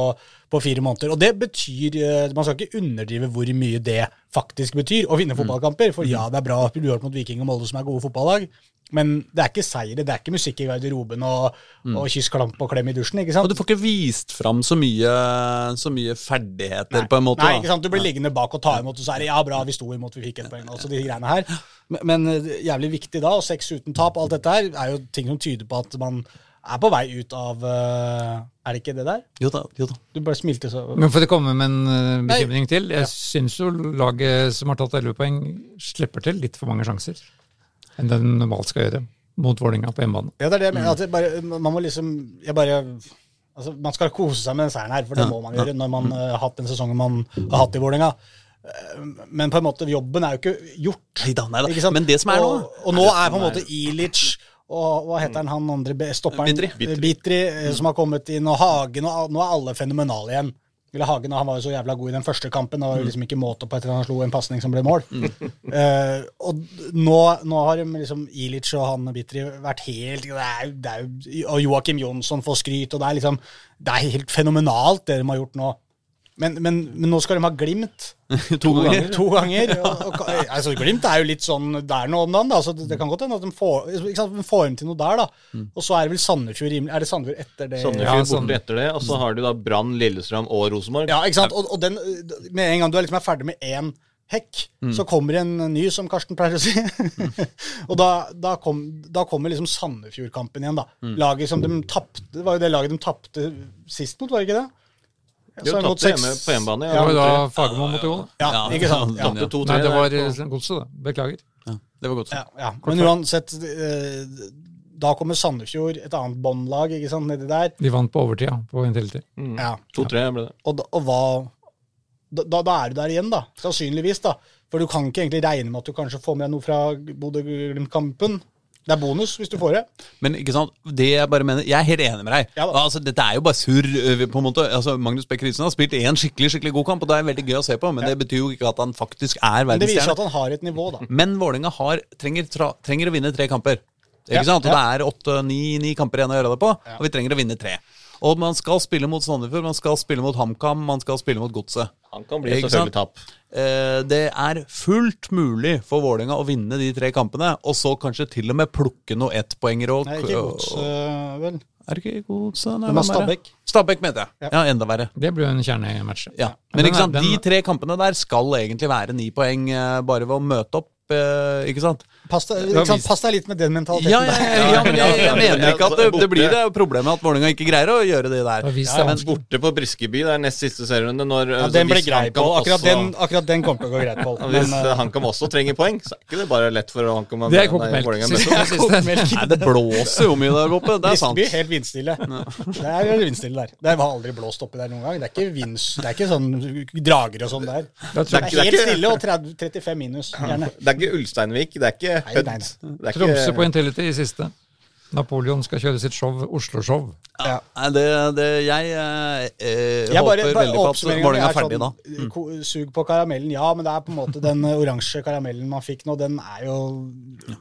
på fire måneder. Og det betyr eh, Man skal ikke underdrive hvor mye det faktisk betyr å vinne fotballkamper. For ja, det er bra at du gjør det mot Viking og Molde, som er gode fotballag. Men det er ikke seire, det er ikke musikk i garderoben og, og kyss, klamp og klem i dusjen. ikke Og du får ikke vist fram så mye, så mye ferdigheter, på en måte. Nei, ikke sant? Du blir liggende bak og ta imot, og så er det ja, bra, vi sto imot, vi fikk et poeng. Altså de greiene her. Men, men eh, jævlig viktig da, og seks uten tap, alt dette her, er jo ting som tyder på at man er på vei ut av eh, Er det ikke det der? Jo da, jo da. Du bare smilte så Men for å komme med en bekymring Nei. til. Jeg syns jo laget som har tatt 11 poeng, slipper til litt for mange sjanser enn den normalt skal gjøre mot Vålerenga på hjemmebane. Ja, det er det jeg mener. At bare, man må liksom Jeg bare Altså, Man skal kose seg med den seieren her, for det Ja, må man gjøre når man eh, har hatt den sesongen man har hatt i Vålerenga. Eh, Men på en måte, jobben er jo ikke gjort. Neida, neida. Ikke? Men det som er nå og, og nå er på en måte Ilic og hva heter han, han andre stopperen? Bitri. Bitri. eh, som har kommet inn, og Hagen, og nå er alle fenomenale igjen. Eller Hagen han var jo så jævla god i den første kampen. Det var jo liksom ikke måte på etter at han slo en pasning som ble mål. Eh, og nå, nå har liksom Ilic og han Bitri vært helt det er, det er, Og Joakim Jonsson får skryt, og det er liksom Det er helt fenomenalt, det de har gjort nå. Men, men, men nå skal de ha Glimt. To ganger. To ganger. Og, og, altså, Glimt er jo litt sånn der nå om dagen. Da. Så det, det kan godt hende at de får, ikke sant, de får dem til noe der. da. Og så er det vel Sandefjord rimelig Er det Sandefjord etter det? Sandefjord Ja, borte sånn. etter det, og så har du da Brann, Lillestrøm og Rosenborg. Ja, ikke sant? Og, og den, med en gang du er liksom er ferdig med én hekk, så kommer en ny, som Karsten pleier å si. og da, da, kom, da kommer liksom Sandefjord-kampen igjen, da. Laget som de tapte Det var jo det laget de tapte sist mot, var det ikke det? Så har tatt det hjemme på hjemmebane. Ja, var da. Fagermo måtte gå. da. Ja, Ja, ikke sant? Ja. ja. Tapte to, Nei, det var godset, da. Beklager. Ja, det var godt. Ja, ja. Men uansett eh, da kommer Sandefjord, et annet båndlag, ikke sant, nedi der. De vant på overtida på Intility. Ja. 2-3 ble det. Og, da- og hva da, da er du der igjen, da. Sannsynligvis, da. For du kan ikke egentlig regne med at du kanskje får med noe fra Bodø-Glimt-kampen. Det er bonus hvis du får det. Men ikke sant, det jeg bare mener Jeg er helt enig med deg. Ja altså, dette er jo bare surr. øh, på en måte altså, Magnus Beck Risen har spilt én skikkelig skikkelig god kamp, og det er veldig gøy å se på, men det betyr jo ikke at han faktisk er Men det viser at han har et nivå, da. Men Vålerenga trenger, trenger å vinne tre kamper. Ikke Ja, sant? Og ja. det er åtte-ni kamper igjen å gjøre det på, og vi trenger å vinne tre. Og man skal spille mot Sandefjord, man skal spille mot HamKam, man skal spille mot Godset. HamKam blir selvfølgelig tap. Eh, det er fullt mulig for Vålerenga å vinne de tre kampene, og så kanskje til og med plukke noe ettpoenger og Nei, ikke Godset, øh, vel. Er det ikke Godset? Det var er? Stabæk. Stabæk, mente jeg. Ja. Ja, enda verre. Det blir jo en kjernematch. Ja. Men Men den ikke sant, de tre kampene der skal egentlig være ni poeng eh, bare ved å møte opp. Eh, Ikke sant? Pass deg, litt med den mentaliteten. Ja, ja, ja, ja, men jeg, jeg mener ikke at det, det blir det problemet at Vålerenga ikke greier å gjøre det der. Ja, men. Borte på Briskeby, det er nest siste serierunde. Ja, den ble grei på. Akkurat også- den, akkurat den kommer til å gå greit på. Men, Hvis uh, HamKam også trenger poeng, så er ikke det bare lett for HamKam Det er nei, kokt melk. Vålerenga Siste- møte opp. siste- Nei, det blåser jo mye der oppe. Det er sant. Briskeby helt vindstille. Det er vindstille der. Det har aldri blåst oppi der noen gang. Det er ikke, vinds, det er ikke sånn drager og sånn der. Det er helt stille og 30, 35 minus, gjerne. Det er ikke Ulsteinvik, det er ikke Hødd. Tromsø på Intility i siste. Napoleon skal kjøre sitt show, Oslo-show. Ja. ja. det, det, jeg eh, eh, Jeg bare, håper bare veldig på at Målingen Vålerenga er er ferdig da. nå. Mm. Sug på karamellen, ja, men det er på en måte den eh, oransje karamellen man fikk nå, den er jo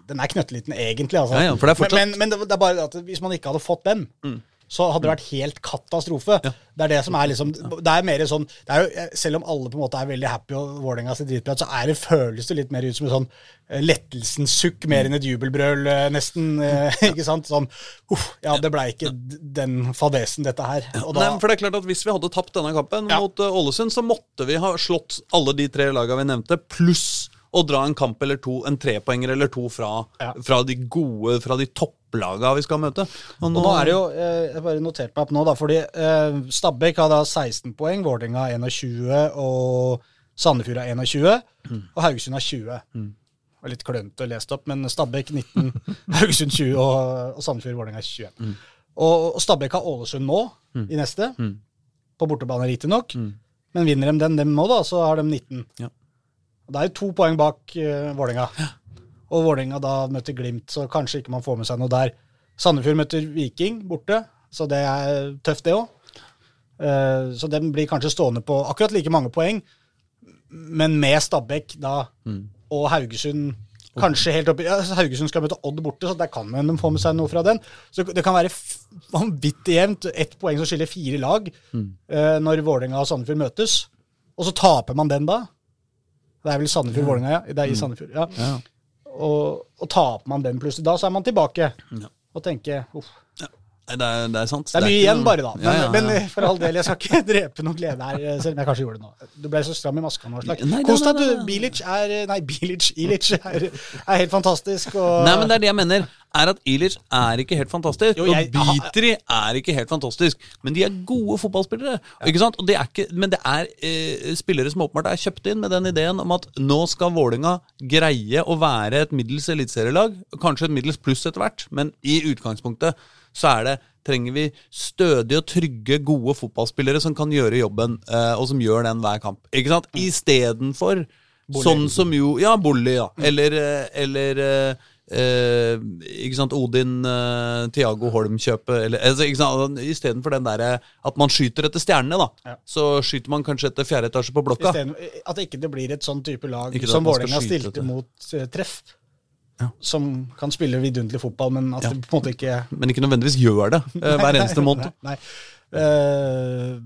Den er knøtteliten, egentlig. Altså. Ja, ja, for det er fortsatt- men, men, men det, det er bare at hvis man ikke hadde fått den, så hadde det vært helt katastrofe. Det er det som er liksom Det er mer sånn er jo, Selv om alle på en måte er veldig happy og Vålerenga ser dritbra så er det, føles det litt mer ut som et sånn eh, lettelsens sukk, mer enn et jubelbrøl, eh, nesten. Ja. ikke sant? Sånn uff, ja, det blei ikke den fadesen, dette her. Da, Nei, for det er klart at Hvis vi hadde tapt denne kampen Ja. mot eh, Ålesund, så måtte vi ha slått alle de tre lagene vi nevnte, pluss å dra en kamp eller to, en trepoenger eller to fra, Ja. fra de gode, fra de topplaga vi skal møte. Og Og nå er det jo, eh, Jeg bare noterte meg opp nå, da, fordi eh, Stabæk har da 16 poeng, Vålerenga har 21, og Sandefjord har 21, og Haugesund har 20. Det var litt klønete lest opp, men Stabæk 19, Haugesund 20 og, og Sandefjord Vålerenga 20. Og, og Stabæk har Ålesund nå, i neste, på bortebane riktignok. Men vinner de den dem nå, da, så har de 19. Ja. Det er jo to poeng bak uh, Vålerenga. Og Vålerenga da møter Glimt, så kanskje ikke man får med seg noe der. Sandefjord møter Viking borte, så det er tøft, det òg. så den blir kanskje stående på akkurat like mange poeng, men med Stabæk da, og Haugesund Kanskje helt oppi, ja, Haugesund skal møte Odd borte, så der kan man få med seg noe fra den. Så det kan være vanvittig jevnt. Ett poeng som skiller fire lag eh, når Vålerenga og Sandefjord møtes. Og så taper man den da. Det er vel Sandefjord-Vålerenga, ja. Det er i Sandefjord, ja. Ja. Og, og taper man den plutselig da, så er man tilbake. Ja. Og tenker uff. Nei, det, er, det er sant. Det er mye ikke igjen noe- bare, da. Men, Ja, ja, ja. men for all del, jeg skal ikke drepe noe glede her, eh, selv om jeg kanskje gjorde det nå. Du ble så stram i maska nå, nei, du. Bilic er eh, Nei, Bilic, Ilic er, er helt fantastisk. Og, Nei, men det er det jeg mener. Er at Ilic er ikke helt fantastisk. Jo, jeg- og Bitri er ikke helt fantastisk. Men de er gode fotballspillere. Ikke sant? Det er ikke, men det er eh, spillere som åpenbart er kjøpt inn med den ideen om at nå skal Vålinga greie å være et middels eliteserielag. Kanskje et middels pluss etter hvert, men i utgangspunktet så er det trenger vi stødige og trygge, gode fotballspillere som kan gjøre jobben, eh, og som gjør den hver kamp. Ikke sant? Istedenfor sånn som jo Ja, Bolli, ja. Eller, eh, eller eh, eh, ikke sant, Odin eh, Tiago Holm-kjøpet eller altså, ikke sant, Istedenfor den derre at man skyter etter stjernene, da, Ja. så skyter man kanskje etter fjerde etasje på blokka. stedet, at ikke det blir et sånn type lag Ikke som Vålerenga stilte etter. mot treff. Ja. Som kan spille vidunderlig fotball, men at Ja. det på en måte ikke Men ikke nødvendigvis gjør det eh, hver eneste måned. Nei. nei. Uh,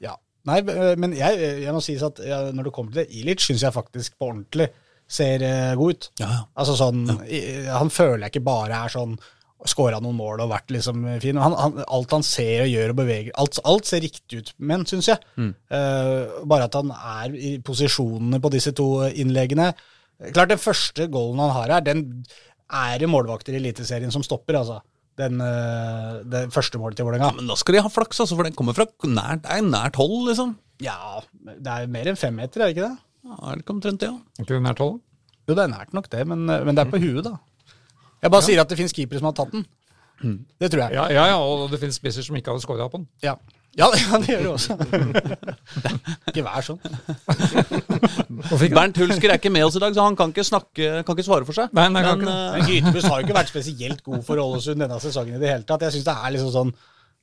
ja. Nei, eh, men jeg, jeg må si at når det kommer til det, Ilic syns jeg faktisk på ordentlig ser god ut. Ja, ja. Altså sånn, Han føler jeg ikke bare er sånn Skåra noen mål og vært liksom fin. Han, han, alt han ser og gjør og beveger Alt, alt ser riktig ut, men syns jeg. Eh, bare at han er i posisjonene på disse to innleggene. Klart, den første goalen han har her, den er det målvakter i Eliteserien som stopper, altså. Den, eh, det første målet til Vålerenga. Men da skal de ha flaks, altså, for den kommer fra nært, det er nært hold, liksom. Ja, det er mer enn fem meter, er det ikke det? Ja, er det ikke omtrent det, ja. Er ikke det nært hold? Jo, det er nært nok det, men, men det er på huet, da. Jeg bare sier at det fins keepere som har tatt den. Det tror jeg. Ja, ja, ja, og det finnes spisser som ikke hadde skåra på den. Ja. Ja, ja, det gjør det også. ikke vær sånn. Bernt Hulsker er ikke med oss i dag, så han kan ikke snakke, kan ikke svare for seg. Nei, nei, Men, eh, Men Gytebuss har jo ikke vært spesielt god for Ålesund denne sesongen i det hele tatt. Jeg synes det er liksom sånn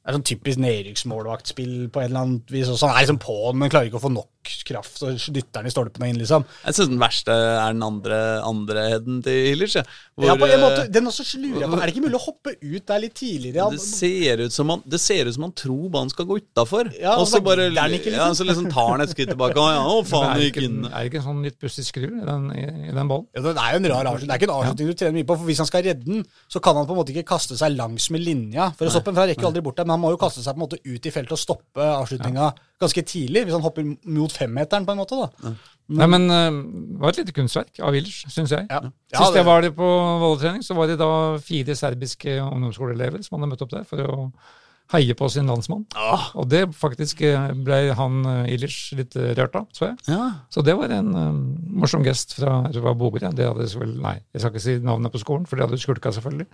det er sånn typisk nedrykksmålvaktspill på et eller annet vis. Også. Han er liksom på den, men klarer ikke å få nok kraft og dytter den i stolpen og inn, liksom. Jeg syns den verste er den andre, andre headen til Hillers. Hvor, ja, på en måte, eh, den også lurer jeg på. Er det ikke mulig å hoppe ut der litt tidligere? det ser ut som han, det ser ut som han tror banen skal gå utafor. Ja, og så bare ikke, ja, liksom. så liksom tar han et skritt tilbake. Å ja, å faen, er, det ikke, inn. er det ikke en sånn litt pussig skru i den, i, i den ballen? Ja, det er jo en rar avslutning. Det er ikke en avslutning du trener mye på. For hvis han skal redde den, så kan han på en måte ikke kaste seg langs med linja. For å stoppe den, for han rekker jo aldri bort der, men han må jo kaste seg på en måte ut i feltet og stoppe avslutninga ganske tidlig. Hvis han hopper mot femmeteren, på en måte. da. Nei, men eh, det var et lite kunstverk av Willers, syns jeg. Ja. Ja, Sist det- jeg var der på volleytrening, så var det da fire serbiske ungdomsskoleelever som hadde møtt opp der for å heie på sin landsmann. Åh. Og det faktisk eh, ble han Ilish litt eh, rørt av, så jeg. ja. Så det var en um, morsom gest fra jeg det Boger. Det hadde vel, nei, jeg skal ikke si navnet på skolen, for det hadde skulka, selvfølgelig.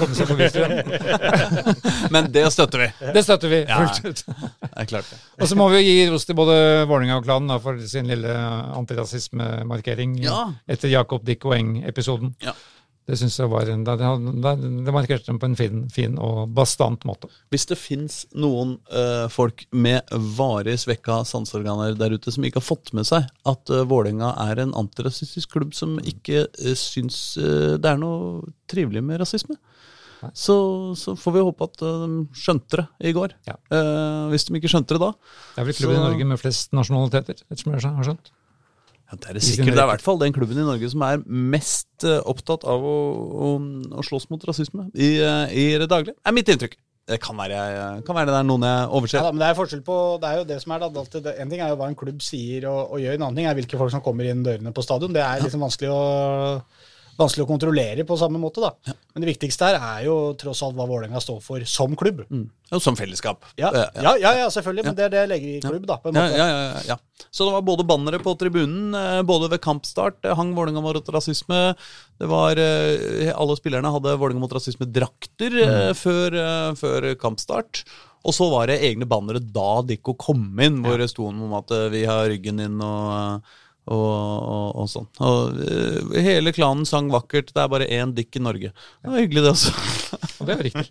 Kom seg på Men det støtter vi. Det støtter vi Ja. fullt ut. Det er klart det. Og så må vi gi ros til både Vålerenga og klanen for sin lille antirasismemarkering Ja. etter Jakob Dikko Eng-episoden. Ja. Det syns jeg var en, det, det, det markerte dem på en fin, fin og bastant måte. Hvis det fins noen uh, folk med varig svekka sanseorganer der ute som ikke har fått med seg at uh, Vålerenga er en antirasistisk klubb som ikke uh, syns uh, det er noe trivelig med rasisme, så, så får vi håpe at de skjønte det i går. Ja. Hvis de ikke skjønte det da Det er vel klubben i Norge med flest nasjonaliteter, ettersom jeg har skjønt. Ja, Det er det sikkert. Det er i hvert fall den klubben i Norge som er mest eh, opptatt av å, å, å slåss mot rasisme i, eh, i det daglige. er mitt inntrykk. Det kan være, jeg- kan være det er noen jeg Ja, overser. da, men det er forskjell på, det er jo det som er da, det- En ting er jo hva en klubb sier og, og gjør, en annen ting er hvilke folk som kommer inn dørene på stadion. Det er liksom vanskelig å, vanskelig å kontrollere på samme måte. da. Men det viktigste her er jo tross alt hva Vålerenga står for som klubb. Mm. Og som fellesskap. Ja, Eh, ja, ja, ja selvfølgelig, men det er det jeg legger i klubb, da. på en måte. ja, ja, ja, ja. Så det var både bannere på tribunen, eh, både ved kampstart eh, hang Vålerenga mot rasisme. Det var eh, Alle spillerne hadde Vålerenga mot rasisme-drakter mm. før, eh, før kampstart. Og så var det egne bannere da Dikko kom inn, hvor det sto om at eh, vi har ryggen inn og og, og, og sånn. Og eh, hele klanen sang vakkert. Det er bare én dykk i Norge. Det var hyggelig, det også. Og det er riktig.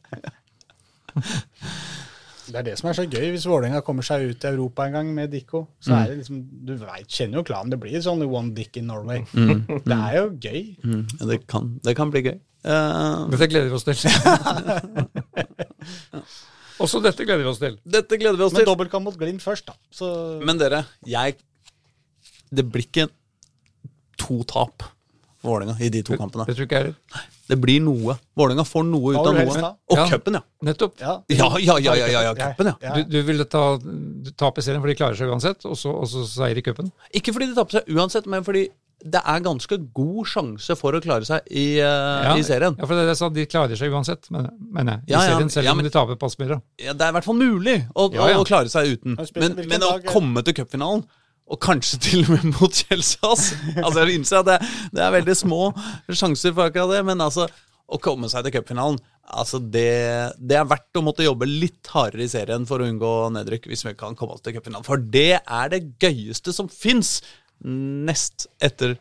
Det er det som er så gøy. Hvis Vålerenga kommer seg ut i Europa en gang med Dikko, så er det liksom Du vet, kjenner jo klanen. Det blir sånn one dick in Norway. Det er jo gøy. Mm, det, kan, det kan bli gøy. Uh... Dette gleder vi oss til. Også dette gleder vi oss til. dette gleder vi oss Men til. dobbeltkamp mot Glimt først, da. Så Men dere, jeg Det blir ikke to tap for Vålerenga i de to kampene. Det tror ikke jeg heller. Det blir noe. Vålerenga får noe ut av noe. Og Ja. cupen, ja. Nettopp. ja. Ja, ja, ja, ja, ja, ja, cupen, ja. Du, du ville ta tap i serien, for de klarer seg uansett, og så, og så seier i cupen? Ikke fordi de taper seg uansett, men fordi det er ganske god sjanse for å klare seg i, eh, i serien. Ja, for det er det jeg sa, de klarer seg uansett, mener jeg. I serien, selv ja, om de taper passmyra. Ja, det er i hvert fall mulig å, Ja, ja. å klare seg uten. Men Men, men å komme til cupfinalen, og kanskje til og med mot Chelsea ass. Altså, Jeg innser at det, det er veldig små sjanser for akkurat det, men altså å komme seg til cupfinalen altså det, det er verdt å måtte jobbe litt hardere i serien for å unngå nedrykk hvis vi kan komme oss til cupfinalen. For det er det gøyeste som fins, nest etter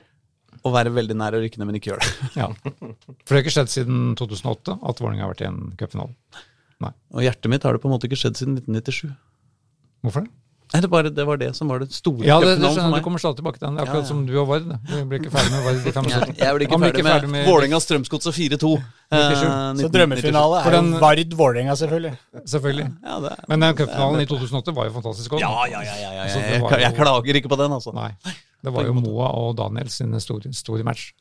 å være veldig nær å rykke ned, men ikke gjøre det. Ja. For det har ikke skjedd siden 2008 at Vålerenga har vært i en cupfinale. Nei. Og hjertet mitt har det på en måte ikke skjedd siden 1997. Hvorfor det? Nei, det, bare, det var det som var det store Ja, det, det skjønner. Du kommer stadig tilbake til den. Det er Ja, akkurat ja. som du og Vard. Du blir ikke ferdig med Vard i 75. Jeg blir ikke ferdig, med, Vålerenga Strømsgodset 4-2. eh, 97. Så drømmefinale er jo den- Vard-Vålerenga, selvfølgelig. Selvfølgelig. Ja, det. Men den cupfinalen i 2008 var jo fantastisk godt. Ja, ja, ja, ja, ja, Altså, jo... jeg, klager ikke på den, altså. Nei. Det var jo Moa og Daniel sine store, store match.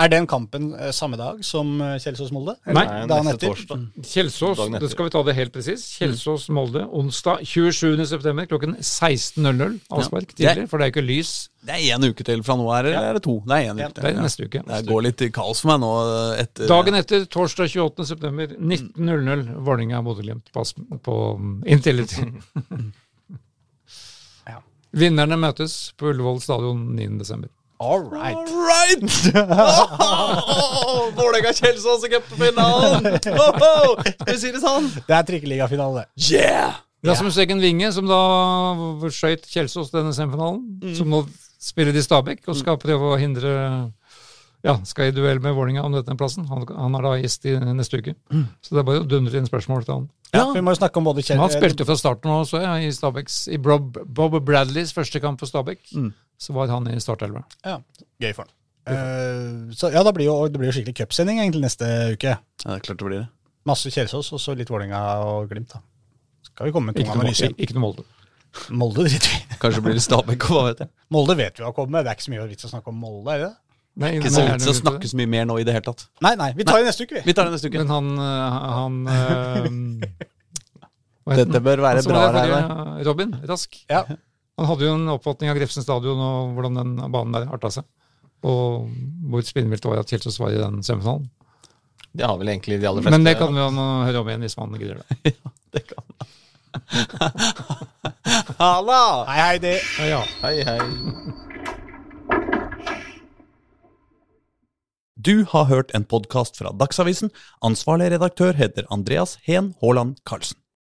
Er den kampen eh, samme dag som eh, Kjelsås-Molde? Nei, dagen neste etter. torsdag. Kjelsås, Dagen det skal vi ta det helt presis. Kjelsås-Molde onsdag 27.9. klokken 16.00. Avspark Ja. tidlig, for det er ikke lys. Det er én uke til fra nå her, eller er det to? Det er én uke til. Det er neste uke. Det går litt i kaos for meg nå eh, etter Dagen etter, torsdag 28.9. 19.00. Vålerenga-Bodø-Glimt på, um, Intility. Vinnerne møtes på Ullevål stadion 9.12. All right. All right! Oh, Vålerenga-Kjelsås i cupfinalen! Skal vi si det sånn? Det er trikkeligafinale. Yeah! Rasmus Eggen Winge, som da skøyt Kjelsås denne semifinalen, som nå spiller i Stabæk og skal prøve å hindre ja, skal i duell med Vålinga om denne plassen. Han, han er da gjest i neste uke. Så det er bare å dundre inn spørsmål til han. Ja, Vi må jo snakke om både Kjell... Han spilte fra starten av også, ja, i Stabæks, i Bob, Bob Bradleys første kamp for Stabæk. Så var han i startelva. Ja, gøy for han. Uh, så ja, det blir jo, det blir jo skikkelig cupsending egentlig neste uke. Ja, det er klart det blir det. Masse Kjelsås og så litt Vålerenga og Glimt. da. Skal vi komme med Ikke tung noe, analyse? ikke, ikke noe Molde. Molde driter vi. Kanskje blir det Stabæk, hva vet jeg. Molde vet vi har kommet, Det er ikke så mye vits å snakke om Molde, er det det? Nei, Ikke nei, så vits å snakke så mye mer nå i det hele tatt. Nei, nei, vi tar det neste uke, vi. Vi tar det neste uke. Men han, øh, han øh, Dette bør være bra, forrige, Robin Rask. Ja. Han hadde jo en oppfatning av Grefsen stadion og hvordan den banen der arta seg. Og hvor spinnvilt det var at Kjelsås var i den semifinalen. Det har vel egentlig de aller fleste. Men det kan vi jo høre om igjen hvis man gidder det. ja, Det kan man. Halla! Hei, hei, det. Ja, ja. Hei, hei. Du har hørt en podkast fra Dagsavisen. Ansvarlig redaktør heter Andreas Heen Haaland Karlsen.